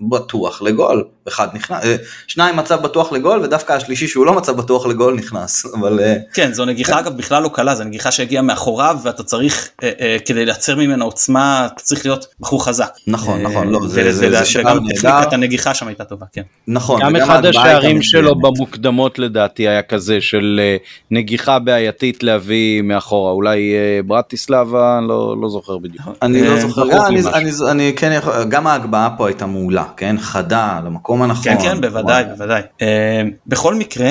בטוח לגול, אחד נכנס, אה, שניים מצב בטוח לגול ודווקא השלישי שהוא לא מצב בטוח לגול נכנס, <laughs> אבל... אה, כן, זו נגיחה. אגב בכלל לא קלה, זו נגיחה שהגיעה מאחוריו ואתה צריך, אה, אה, כדי לייצר ממנה עוצמה, אתה צריך להיות בחור חזק. נכון, נכון, לא, זה, זה, זה שער נהדר. טכניקת הנגיחה שם הייתה טובה, כן. נכון. גם אחד השערים שלו במוקדמות לדעתי היה כזה של נגיחה בעייתית להביא מאחורה, אולי ברטיסלבה, לא, לא זוכר בדיוק. אני לא זוכר, אני, אני, אני כן יכול, גם ההגבהה פה הייתה מעולה, כן, חדה, למקום הנכון. כן, כן, בוודאי, בוודאי. בכל מקרה,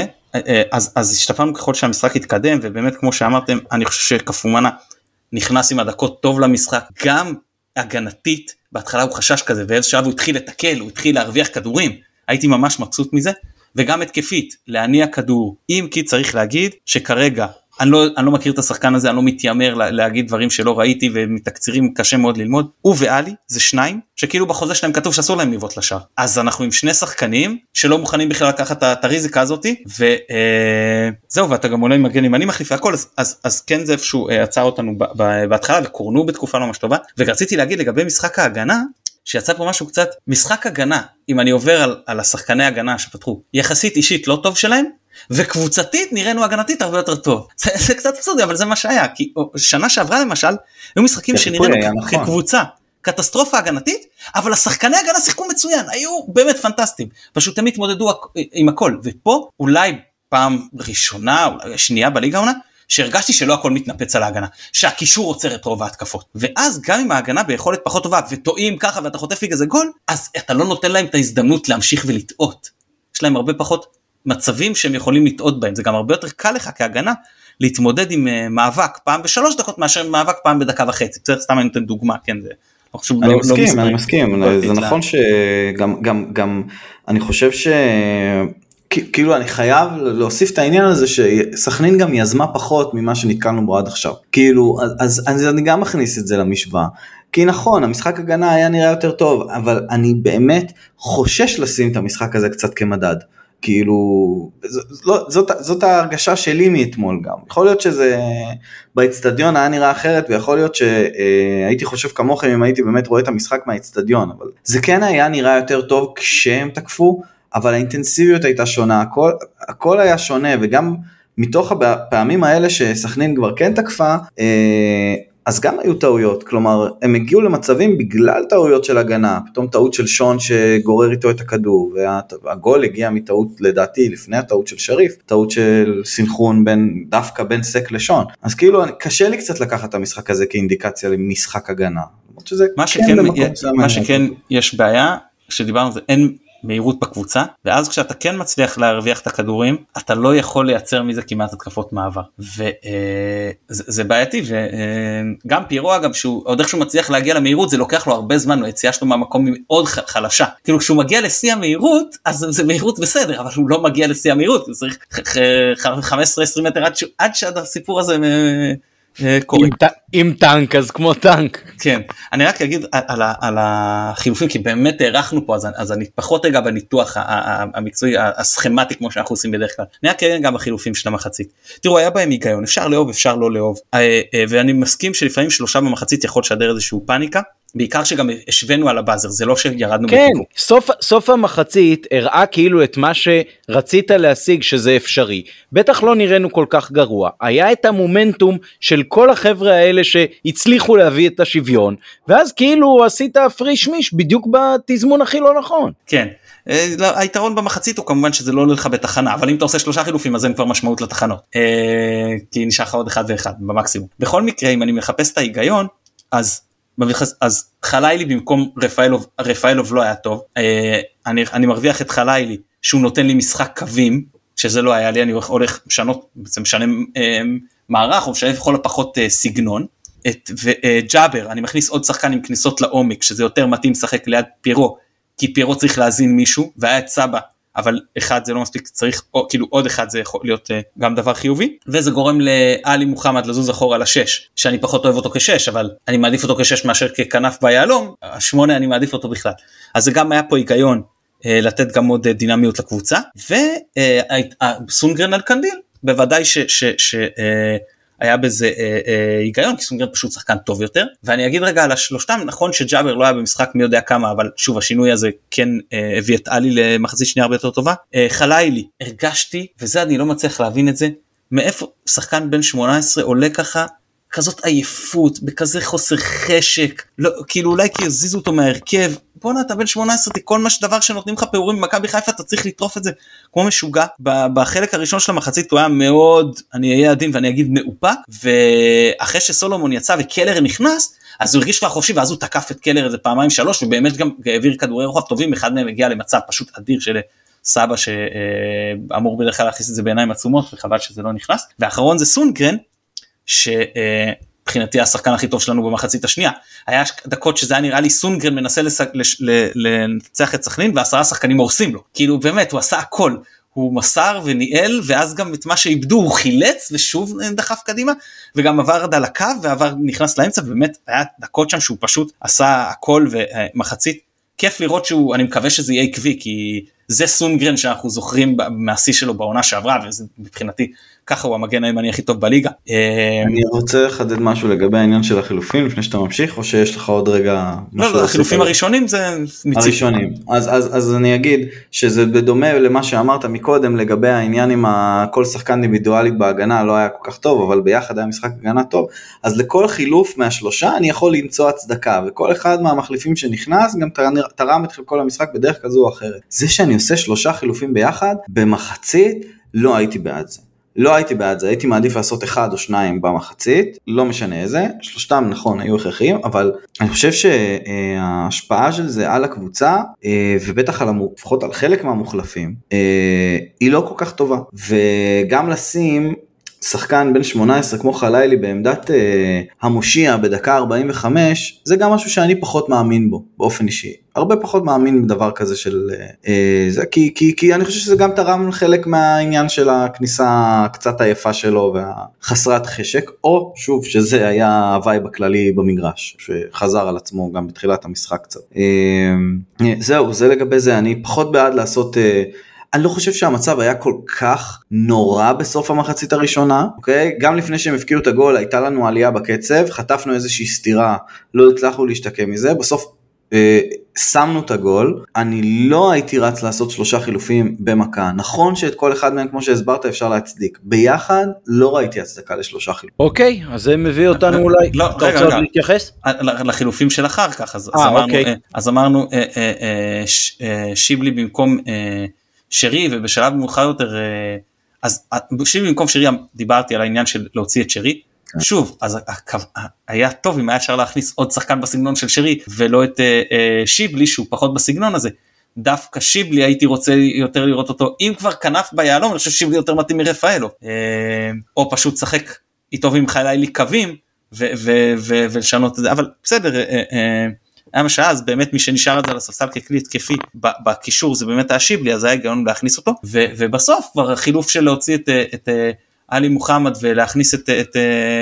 אז, אז השתפרנו ככל שהמשחק התקדם ובאמת כמו שאמרתם אני חושב שקפומאנה נכנס עם הדקות טוב למשחק גם הגנתית בהתחלה הוא חשש כזה ואיזה שלב הוא התחיל לתקל הוא התחיל להרוויח כדורים הייתי ממש מבסוט מזה וגם התקפית להניע כדור אם כי צריך להגיד שכרגע אני לא, אני לא מכיר את השחקן הזה, אני לא מתיימר לה, להגיד דברים שלא ראיתי ומתקצירים קשה מאוד ללמוד. הוא ואלי זה שניים שכאילו בחוזה שלהם כתוב שאסור להם לבעוט לשער. אז אנחנו עם שני שחקנים שלא מוכנים בכלל לקחת את הריזיקה הזאתי וזהו אה, ואתה גם עולה עם מגן ימני מחליף והכל אז, אז, אז כן זה איפשהו אה, עצר אותנו בהתחלה וקורנו בתקופה לא ממש טובה ורציתי להגיד לגבי משחק ההגנה שיצא פה משהו קצת משחק הגנה אם אני עובר על, על השחקני הגנה שפתחו יחסית אישית לא טוב שלהם וקבוצתית נראינו הגנתית הרבה יותר טוב זה, זה קצת אבסורדי אבל זה מה שהיה כי שנה שעברה למשל היו משחקים שנראינו נכון. כקבוצה קטסטרופה הגנתית אבל השחקני הגנה שיחקו מצוין היו באמת פנטסטיים פשוט הם התמודדו עם הכל ופה אולי פעם ראשונה אולי שנייה בליגה העונה שהרגשתי שלא הכל מתנפץ על ההגנה, שהקישור עוצר את רוב ההתקפות. ואז גם אם ההגנה ביכולת פחות טובה וטועים ככה ואתה חוטף לי כזה גול, אז אתה לא נותן להם את ההזדמנות להמשיך ולטעות. יש להם הרבה פחות מצבים שהם יכולים לטעות בהם, זה גם הרבה יותר קל לך כהגנה להתמודד עם uh, מאבק פעם בשלוש דקות מאשר מאבק פעם בדקה וחצי. בסדר, סתם אני נותן דוגמה, כן, זה... אני לא, מסכים, לא אני מסכים, זה נכון שגם גם, גם, אני חושב ש... כאילו אני חייב להוסיף את העניין הזה שסכנין גם יזמה פחות ממה שנתקלנו בו עד עכשיו. כאילו, אז, אז אני גם מכניס את זה למשוואה. כי נכון, המשחק הגנה היה נראה יותר טוב, אבל אני באמת חושש לשים את המשחק הזה קצת כמדד. כאילו, זאת, לא, זאת, זאת ההרגשה שלי מאתמול גם. יכול להיות שזה באצטדיון היה נראה אחרת, ויכול להיות שהייתי חושב כמוכם אם הייתי באמת רואה את המשחק מהאצטדיון, אבל זה כן היה נראה יותר טוב כשהם תקפו, אבל האינטנסיביות הייתה שונה, הכל, הכל היה שונה, וגם מתוך הפעמים האלה שסכנין כבר כן תקפה, אה, אז גם היו טעויות, כלומר, הם הגיעו למצבים בגלל טעויות של הגנה, פתאום טעות של שון שגורר איתו את הכדור, והגול הגיע מטעות לדעתי לפני הטעות של שריף, טעות של סינכרון בין, דווקא בין סק לשון, אז כאילו קשה לי קצת לקחת את המשחק הזה כאינדיקציה למשחק הגנה. מה שכן, כן מה שכן יש בעיה, שדיברנו על זה, אין מהירות בקבוצה ואז כשאתה כן מצליח להרוויח את הכדורים אתה לא יכול לייצר מזה כמעט התקפות מעבר. וזה אה, בעייתי וגם אה, פירו אגב שהוא עוד איכשהו מצליח להגיע למהירות זה לוקח לו הרבה זמן היציאה שלו מהמקום מאוד חלשה. כאילו כשהוא מגיע לשיא המהירות אז זה מהירות בסדר אבל הוא לא מגיע לשיא המהירות הוא צריך 15-20 מטר עד, עד שהסיפור הזה אה, קורה. עם, טנק אז כמו טנק. כן אני רק אגיד על, על החילופים כי באמת הארכנו פה אז, אז אני פחות רגע בניתוח המקצועי הסכמטי כמו שאנחנו עושים בדרך כלל. אני רק אגיד גם בחילופים של המחצית. תראו היה בהם היגיון אפשר לאהוב אפשר לא לאהוב אה, אה, ואני מסכים שלפעמים שלושה במחצית יכול לשדר איזשהו פאניקה בעיקר שגם השווינו על הבאזר זה לא שירדנו כן בטיפור. סוף סוף המחצית הראה כאילו את מה שרצית להשיג שזה אפשרי. בטח לא נראינו כל כך גרוע. היה את המומנטום של כל החבר'ה האלה שהצליחו להביא את השוויון ואז כאילו עשית פריש מיש בדיוק בתזמון הכי לא נכון. כן. אה, לא, היתרון במחצית הוא כמובן שזה לא עולה לך בתחנה אבל אם אתה עושה שלושה חילופים אז אין כבר משמעות לתחנות. אה, כי נשאר לך עוד אחד ואחד במקסימום. בכל מקרה אם אני מחפש את ההיגיון אז אז חלילי במקום רפאלוב, רפאלוב לא היה טוב, אה, אני, אני מרוויח את חלילי שהוא נותן לי משחק קווים, שזה לא היה לי, אני הולך לשנות, בעצם משנה אה, מערך או משנה לכל הפחות אה, סגנון. את וג'אבר, אני מכניס עוד שחקן עם כניסות לעומק, שזה יותר מתאים לשחק ליד פירו, כי פירו צריך להזין מישהו, והיה את סבא אבל אחד זה לא מספיק צריך או, כאילו עוד אחד זה יכול להיות uh, גם דבר חיובי וזה גורם לעלי מוחמד לזוז אחורה לשש שאני פחות אוהב אותו כשש אבל אני מעדיף אותו כשש מאשר ככנף ביהלום השמונה אני מעדיף אותו בכלל. אז זה גם היה פה היגיון uh, לתת גם עוד uh, דינמיות לקבוצה וסונגרן uh, על קנדיל בוודאי ש... היה בזה אה, אה, היגיון כי סונגרן פשוט שחקן טוב יותר. ואני אגיד רגע על השלושתם נכון שג'אבר לא היה במשחק מי יודע כמה אבל שוב השינוי הזה כן אה, הביא את עלי למחצית שנייה הרבה יותר טובה. אה, חלילי הרגשתי וזה אני לא מצליח להבין את זה מאיפה שחקן בן 18 עולה ככה כזאת עייפות בכזה חוסר חשק לא כאילו אולי כי הזיזו אותו מהרכב בואנה אתה בן 18 כל מה שדבר שנותנים לך פעורים במכבי חיפה אתה צריך לטרוף את זה כמו משוגע. בחלק הראשון של המחצית הוא היה מאוד אני אהיה עדין ואני אגיד מאופק ואחרי שסולומון יצא וקלר נכנס אז הוא הרגיש כבר חופשי ואז הוא תקף את קלר איזה פעמיים שלוש ובאמת גם העביר כדורי רוחב טובים אחד מהם הגיע למצב פשוט אדיר של סבא שאמור בדרך כלל להכניס את זה בעיניים עצומות וחבל שזה לא נכנס. ואחרון זה סונגרן שמבחינתי השחקן הכי טוב שלנו במחצית השנייה. היה דקות שזה היה נראה לי סונגרן מנסה לנצח את סכנין ועשרה שחקנים הורסים לו. כאילו באמת הוא עשה הכל. הוא מסר וניהל ואז גם את מה שאיבדו הוא חילץ ושוב דחף קדימה וגם עבר עד על הקו ועבר נכנס לאמצע ובאמת היה דקות שם שהוא פשוט עשה הכל ומחצית כיף לראות שהוא אני מקווה שזה יהיה עקבי כי זה סונגרן שאנחנו זוכרים מהשיא שלו בעונה שעברה וזה מבחינתי ככה הוא המגן הימני הכי טוב בליגה. אה, אני רוצה לחדד משהו לגבי העניין של החילופים לפני שאתה ממשיך או שיש לך עוד רגע לא, לא החילופים הראשונים זה ניצי. הראשונים אז, אז, אז אני אגיד שזה בדומה למה שאמרת מקודם לגבי העניין עם כל שחקן אינדיבידואלית בהגנה לא היה כל כך טוב אבל ביחד היה משחק הגנה טוב אז לכל חילוף מהשלושה אני יכול למצוא הצדקה וכל אחד מהמחליפים שנכנס גם תרם את חלקו למשחק בדרך כזו או אחרת זה שאני עושה שלושה חילופים ביחד במחצית לא הייתי בעד זה. לא הייתי בעד זה, הייתי מעדיף לעשות אחד או שניים במחצית, לא משנה איזה, שלושתם נכון היו הכרחיים, אבל אני חושב שההשפעה של זה על הקבוצה, אה, ובטח על, לפחות על חלק מהמוחלפים, אה, היא לא כל כך טובה. וגם לשים שחקן בן 18 כמו חלילי בעמדת אה, המושיע בדקה 45 זה גם משהו שאני פחות מאמין בו באופן אישי הרבה פחות מאמין בדבר כזה של אה, אה זה כי, כי, כי אני חושב שזה גם תרם חלק מהעניין של הכניסה קצת היפה שלו והחסרת חשק או שוב שזה היה ה vibe הכללי במגרש שחזר על עצמו גם בתחילת המשחק קצת אה, אה זהו זה לגבי זה אני פחות בעד לעשות. אה, אני לא חושב שהמצב היה כל כך נורא בסוף המחצית הראשונה, אוקיי? גם לפני שהם הפקיעו את הגול הייתה לנו עלייה בקצב, חטפנו איזושהי סתירה, לא הצלחנו להשתקם מזה, בסוף אה, שמנו את הגול, אני לא הייתי רץ לעשות שלושה חילופים במכה, נכון שאת כל אחד מהם כמו שהסברת אפשר להצדיק, ביחד לא ראיתי הצדקה לשלושה חילופים. אוקיי, אז זה מביא אותנו אולי, לא, אתה רגע, רוצה להתייחס? לחילופים של אחר כך, אז, 아, אז אמרנו, אוקיי. אז אמרנו אה, אה, אה, ש, אה, שיבלי במקום אה, שרי ובשלב מאוחר יותר אה, אז אה, שירי במקום שרי דיברתי על העניין של להוציא את שרי. כן. שוב אז היה טוב אם היה אפשר להכניס עוד שחקן בסגנון של שרי ולא את אה, שיבלי שהוא פחות בסגנון הזה. דווקא שיבלי הייתי רוצה יותר לראות אותו אם כבר כנף ביהלום אני חושב שיבלי יותר מתאים מרפאלו או פשוט שחק איתו ועם חיילי קווים ולשנות את זה אבל בסדר היה מה שאז באמת מי שנשאר את זה על הספסל ככלי התקפי בקישור זה באמת היה שיבלי אז היה היגיון להכניס אותו ו, ובסוף כבר החילוף של להוציא את, את עלי מוחמד ולהכניס את, את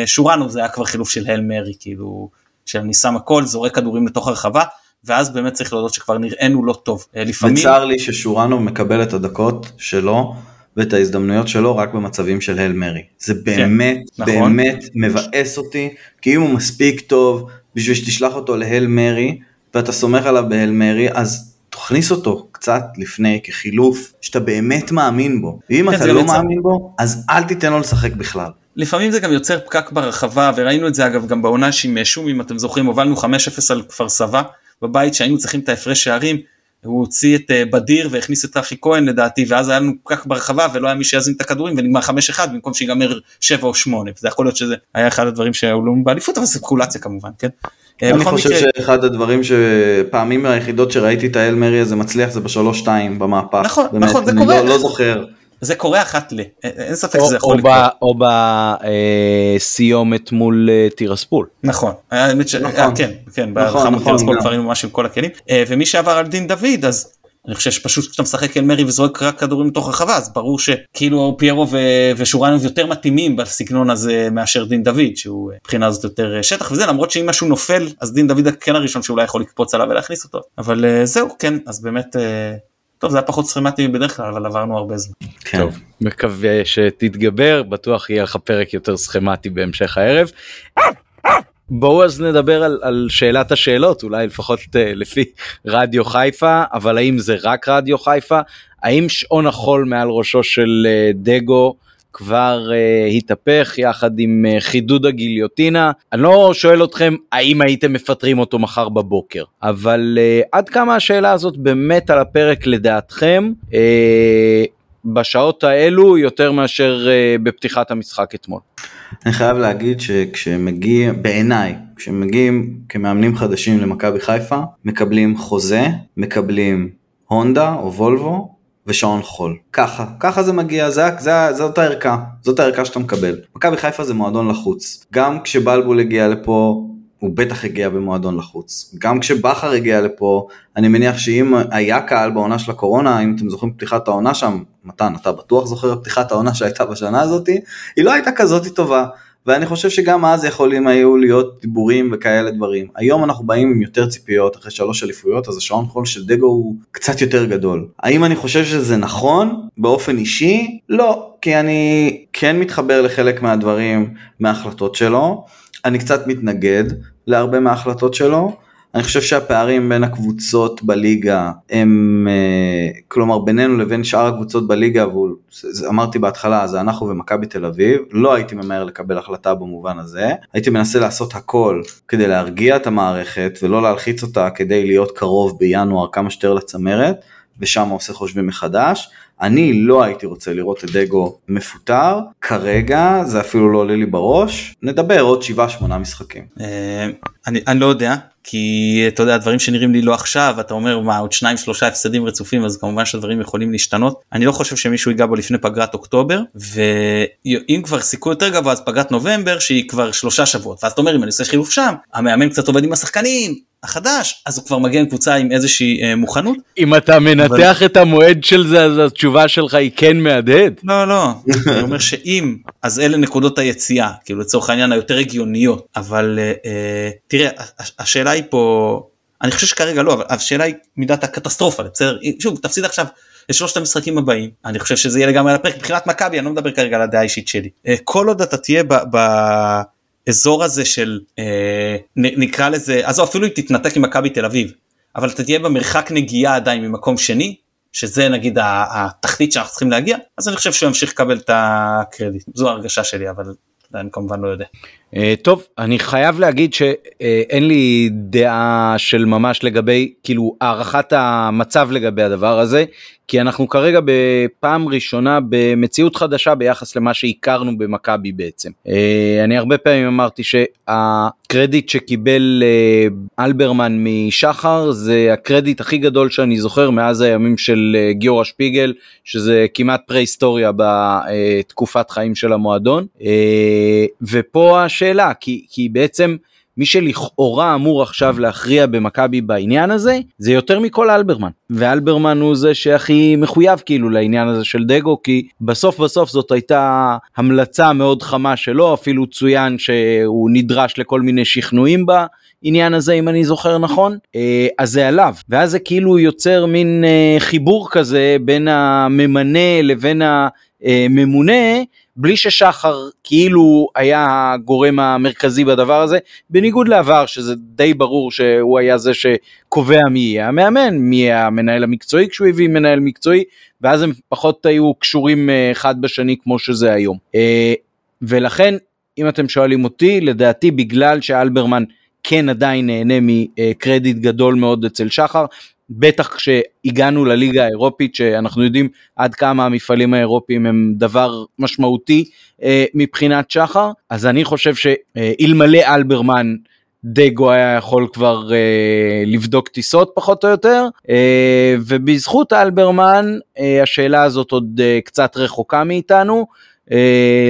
שורנו זה היה כבר חילוף של הל מרי כאילו שאני שם הכל זורק כדורים לתוך הרחבה ואז באמת צריך להודות שכבר נראינו לא טוב לפעמים. וצר לי ששורנו מקבל את הדקות שלו ואת ההזדמנויות שלו רק במצבים של הל מרי. זה באמת כן, באמת נכון. מבאס אותי כי אם הוא מספיק טוב בשביל שתשלח אותו להל מרי, ואתה סומך עליו בהל מרי, אז תכניס אותו קצת לפני כחילוף שאתה באמת מאמין בו. ואם כן, אתה לא יוצר... מאמין בו, אז אל תיתן לו לשחק בכלל. לפעמים זה גם יוצר פקק ברחבה, וראינו את זה אגב גם בעונה עם שום, אם אתם זוכרים, הובלנו 5-0 על כפר סבא בבית שהיינו צריכים את ההפרש שערים. הוא הוציא את אה, בדיר והכניס את רפי כהן לדעתי ואז היה לנו פקק ברחבה ולא היה מי שיזין את הכדורים ונגמר 5-1 במקום שיגמר 7 או 8 זה יכול להיות שזה היה אחד הדברים שהיו לנו באליפות אבל זה ספקולציה כמובן כן. אה, אני חושב מקרה... שאחד הדברים שפעמים היחידות שראיתי את האל מרי הזה מצליח זה בשלוש שתיים במהפך. נכון באמת, נכון זה קורה. לא, לא זוכר. זה קורה אחת ל... אין ספק שזה יכול לקרות. או בסיומת מול אה, טירספול. נכון, האמת ש... נכון. כן, כן, נכון, נכון, טירספול כבר היינו ממש עם כל הכלים. אה, ומי שעבר על דין דוד אז אני חושב שפשוט כשאתה משחק אל מרי וזורק רק כדורים מתוך הרחבה אז ברור שכאילו פיירו ושורנוב יותר מתאימים בסגנון הזה מאשר דין דוד שהוא מבחינה הזאת יותר שטח וזה למרות שאם משהו נופל אז דין דוד כן הראשון שאולי יכול לקפוץ עליו ולהכניס אותו אבל זהו כן אז באמת טוב זה היה פחות סכמטי בדרך כלל אבל עברנו הרבה זמן. כן. טוב מקווה שתתגבר בטוח יהיה לך פרק יותר סכמטי בהמשך הערב. בואו אז נדבר על, על שאלת השאלות אולי לפחות uh, לפי רדיו חיפה אבל האם זה רק רדיו חיפה האם שעון החול מעל ראשו של uh, דגו כבר uh, התהפך יחד עם uh, חידוד הגיליוטינה. אני לא שואל אתכם האם הייתם מפטרים אותו מחר בבוקר, אבל uh, עד כמה השאלה הזאת באמת על הפרק לדעתכם uh, בשעות האלו יותר מאשר uh, בפתיחת המשחק אתמול. אני חייב להגיד שכשמגיע, בעיניי, כשמגיעים כמאמנים חדשים למכבי חיפה, מקבלים חוזה, מקבלים הונדה או וולבו, ושעון חול. ככה, ככה זה מגיע, זה, זה, זאת הערכה, זאת הערכה שאתה מקבל. מכבי חיפה זה מועדון לחוץ. גם כשבלבול הגיע לפה, הוא בטח הגיע במועדון לחוץ. גם כשבכר הגיע לפה, אני מניח שאם היה קהל בעונה של הקורונה, אם אתם זוכרים פתיחת העונה שם, מתן, אתה בטוח זוכר פתיחת העונה שהייתה בשנה הזאתי, היא לא הייתה כזאת טובה. ואני חושב שגם אז יכולים היו להיות דיבורים וכאלה דברים. היום אנחנו באים עם יותר ציפיות אחרי שלוש אליפויות, אז השעון חול של דגו הוא קצת יותר גדול. האם אני חושב שזה נכון באופן אישי? לא, כי אני כן מתחבר לחלק מהדברים מההחלטות שלו, אני קצת מתנגד להרבה מההחלטות שלו. אני חושב שהפערים בין הקבוצות בליגה הם, אה, כלומר בינינו לבין שאר הקבוצות בליגה, ואמרתי בהתחלה, זה אנחנו ומכבי תל אביב, לא הייתי ממהר לקבל החלטה במובן הזה, הייתי מנסה לעשות הכל כדי להרגיע את המערכת ולא להלחיץ אותה כדי להיות קרוב בינואר כמה שיותר לצמרת, ושם עושה חושבים מחדש. אני לא הייתי רוצה לראות את דגו מפוטר, כרגע זה אפילו לא עולה לי בראש, נדבר עוד 7-8 משחקים. אה, אני לא יודע, כי אתה יודע דברים שנראים לי לא עכשיו אתה אומר מה עוד שניים שלושה הפסדים רצופים אז כמובן שהדברים יכולים להשתנות אני לא חושב שמישהו ייגע בו לפני פגרת אוקטובר ואם כבר סיכוי יותר גבוה אז פגרת נובמבר שהיא כבר שלושה שבועות ואז אתה אומר אם אני עושה חילוף שם המאמן קצת עובד עם השחקנים החדש אז הוא כבר מגיע עם קבוצה עם איזושהי אה, מוכנות. אם אתה מנתח אבל... את המועד של זה אז התשובה שלך היא כן מהדהד. לא לא. אני אומר שאם אז אלה נקודות היציאה כאילו לצורך העניין היותר הגיוניות. אבל אה, אה, תראה השאלה היא פה אני חושב שכרגע לא אבל השאלה היא מידת הקטסטרופה בסדר? שוב תפסיד עכשיו שלושת המשחקים הבאים אני חושב שזה יהיה לגמרי על הפרק. מבחינת מכבי אני לא מדבר כרגע על הדעה האישית שלי. אה, כל עוד אתה תהיה ב... ב... האזור הזה של אה, נקרא לזה אז אפילו אם תתנתק עם מכבי תל אביב אבל אתה תהיה במרחק נגיעה עדיין ממקום שני שזה נגיד התחתית שאנחנו צריכים להגיע אז אני חושב שהוא ימשיך לקבל את הקרדיט זו הרגשה שלי אבל אני כמובן לא יודע. אה, טוב אני חייב להגיד שאין לי דעה של ממש לגבי כאילו הערכת המצב לגבי הדבר הזה כי אנחנו כרגע בפעם ראשונה במציאות חדשה ביחס למה שהכרנו במכבי בעצם. אה, אני הרבה פעמים אמרתי שהקרדיט שקיבל אה, אלברמן משחר זה הקרדיט הכי גדול שאני זוכר מאז הימים של גיורא שפיגל שזה כמעט פרה-היסטוריה בתקופת חיים של המועדון ופה השאלה, כי, כי בעצם מי שלכאורה אמור עכשיו להכריע במכבי בעניין הזה, זה יותר מכל אלברמן. ואלברמן הוא זה שהכי מחויב כאילו לעניין הזה של דגו, כי בסוף בסוף זאת הייתה המלצה מאוד חמה שלו, אפילו צוין שהוא נדרש לכל מיני שכנועים בה. עניין הזה אם אני זוכר נכון אה, אז זה עליו ואז זה כאילו יוצר מין אה, חיבור כזה בין הממנה לבין הממונה בלי ששחר כאילו היה הגורם המרכזי בדבר הזה, בניגוד לעבר שזה די ברור שהוא היה זה שקובע מי יהיה המאמן, מי יהיה המנהל המקצועי כשהוא הביא מנהל מקצועי, ואז הם פחות היו קשורים אה, אחד בשני כמו שזה היום. אה, ולכן, אם אתם שואלים אותי, לדעתי בגלל שאלברמן כן עדיין נהנה מקרדיט גדול מאוד אצל שחר, בטח כשהגענו לליגה האירופית שאנחנו יודעים עד כמה המפעלים האירופיים הם דבר משמעותי אה, מבחינת שחר. אז אני חושב שאלמלא אלברמן דגו היה יכול כבר אה, לבדוק טיסות פחות או יותר אה, ובזכות אלברמן אה, השאלה הזאת עוד אה, קצת רחוקה מאיתנו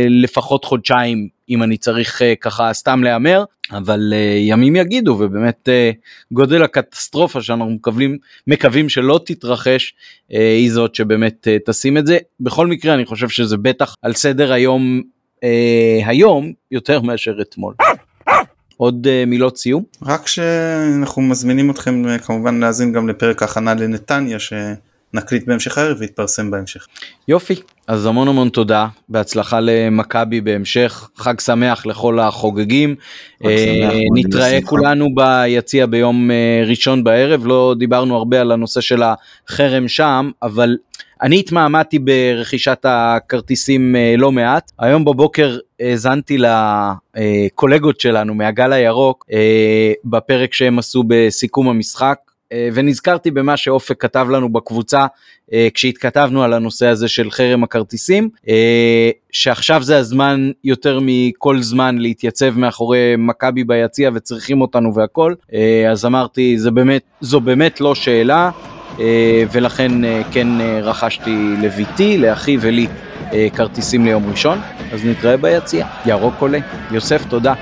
לפחות חודשיים אם אני צריך אה, ככה סתם להמר, אבל אה, ימים יגידו ובאמת גודל הקטסטרופה שאנחנו מקווים, מקווים שלא תתרחש היא זאת שבאמת תשים את זה. בכל מקרה אני חושב שזה בטח על סדר היום היום יותר מאשר אתמול. עוד מילות סיום? רק שאנחנו מזמינים אתכם כמובן להאזין גם לפרק הכנה לנתניה ש... נקליט בהמשך הערב ויתפרסם בהמשך. יופי, אז המון המון תודה, בהצלחה למכבי בהמשך, חג שמח לכל החוגגים, אה, נתראה כולנו ביציע ביום אה, ראשון בערב, לא דיברנו הרבה על הנושא של החרם שם, אבל אני התמהמהתי ברכישת הכרטיסים אה, לא מעט, היום בבוקר האזנתי לקולגות שלנו מהגל הירוק בפרק שהם עשו בסיכום המשחק. אה, ונזכרתי במה שאופק כתב לנו בקבוצה אה, כשהתכתבנו על הנושא הזה של חרם הכרטיסים, אה, שעכשיו זה הזמן יותר מכל זמן להתייצב מאחורי מכבי ביציע וצריכים אותנו והכל, אז אמרתי זה באמת, זו באמת לא שאלה. ולכן כן רכשתי לביתי, לאחי ולי כרטיסים ליום ראשון, אז נתראה ביציע. ירוק עולה. יוסף, תודה.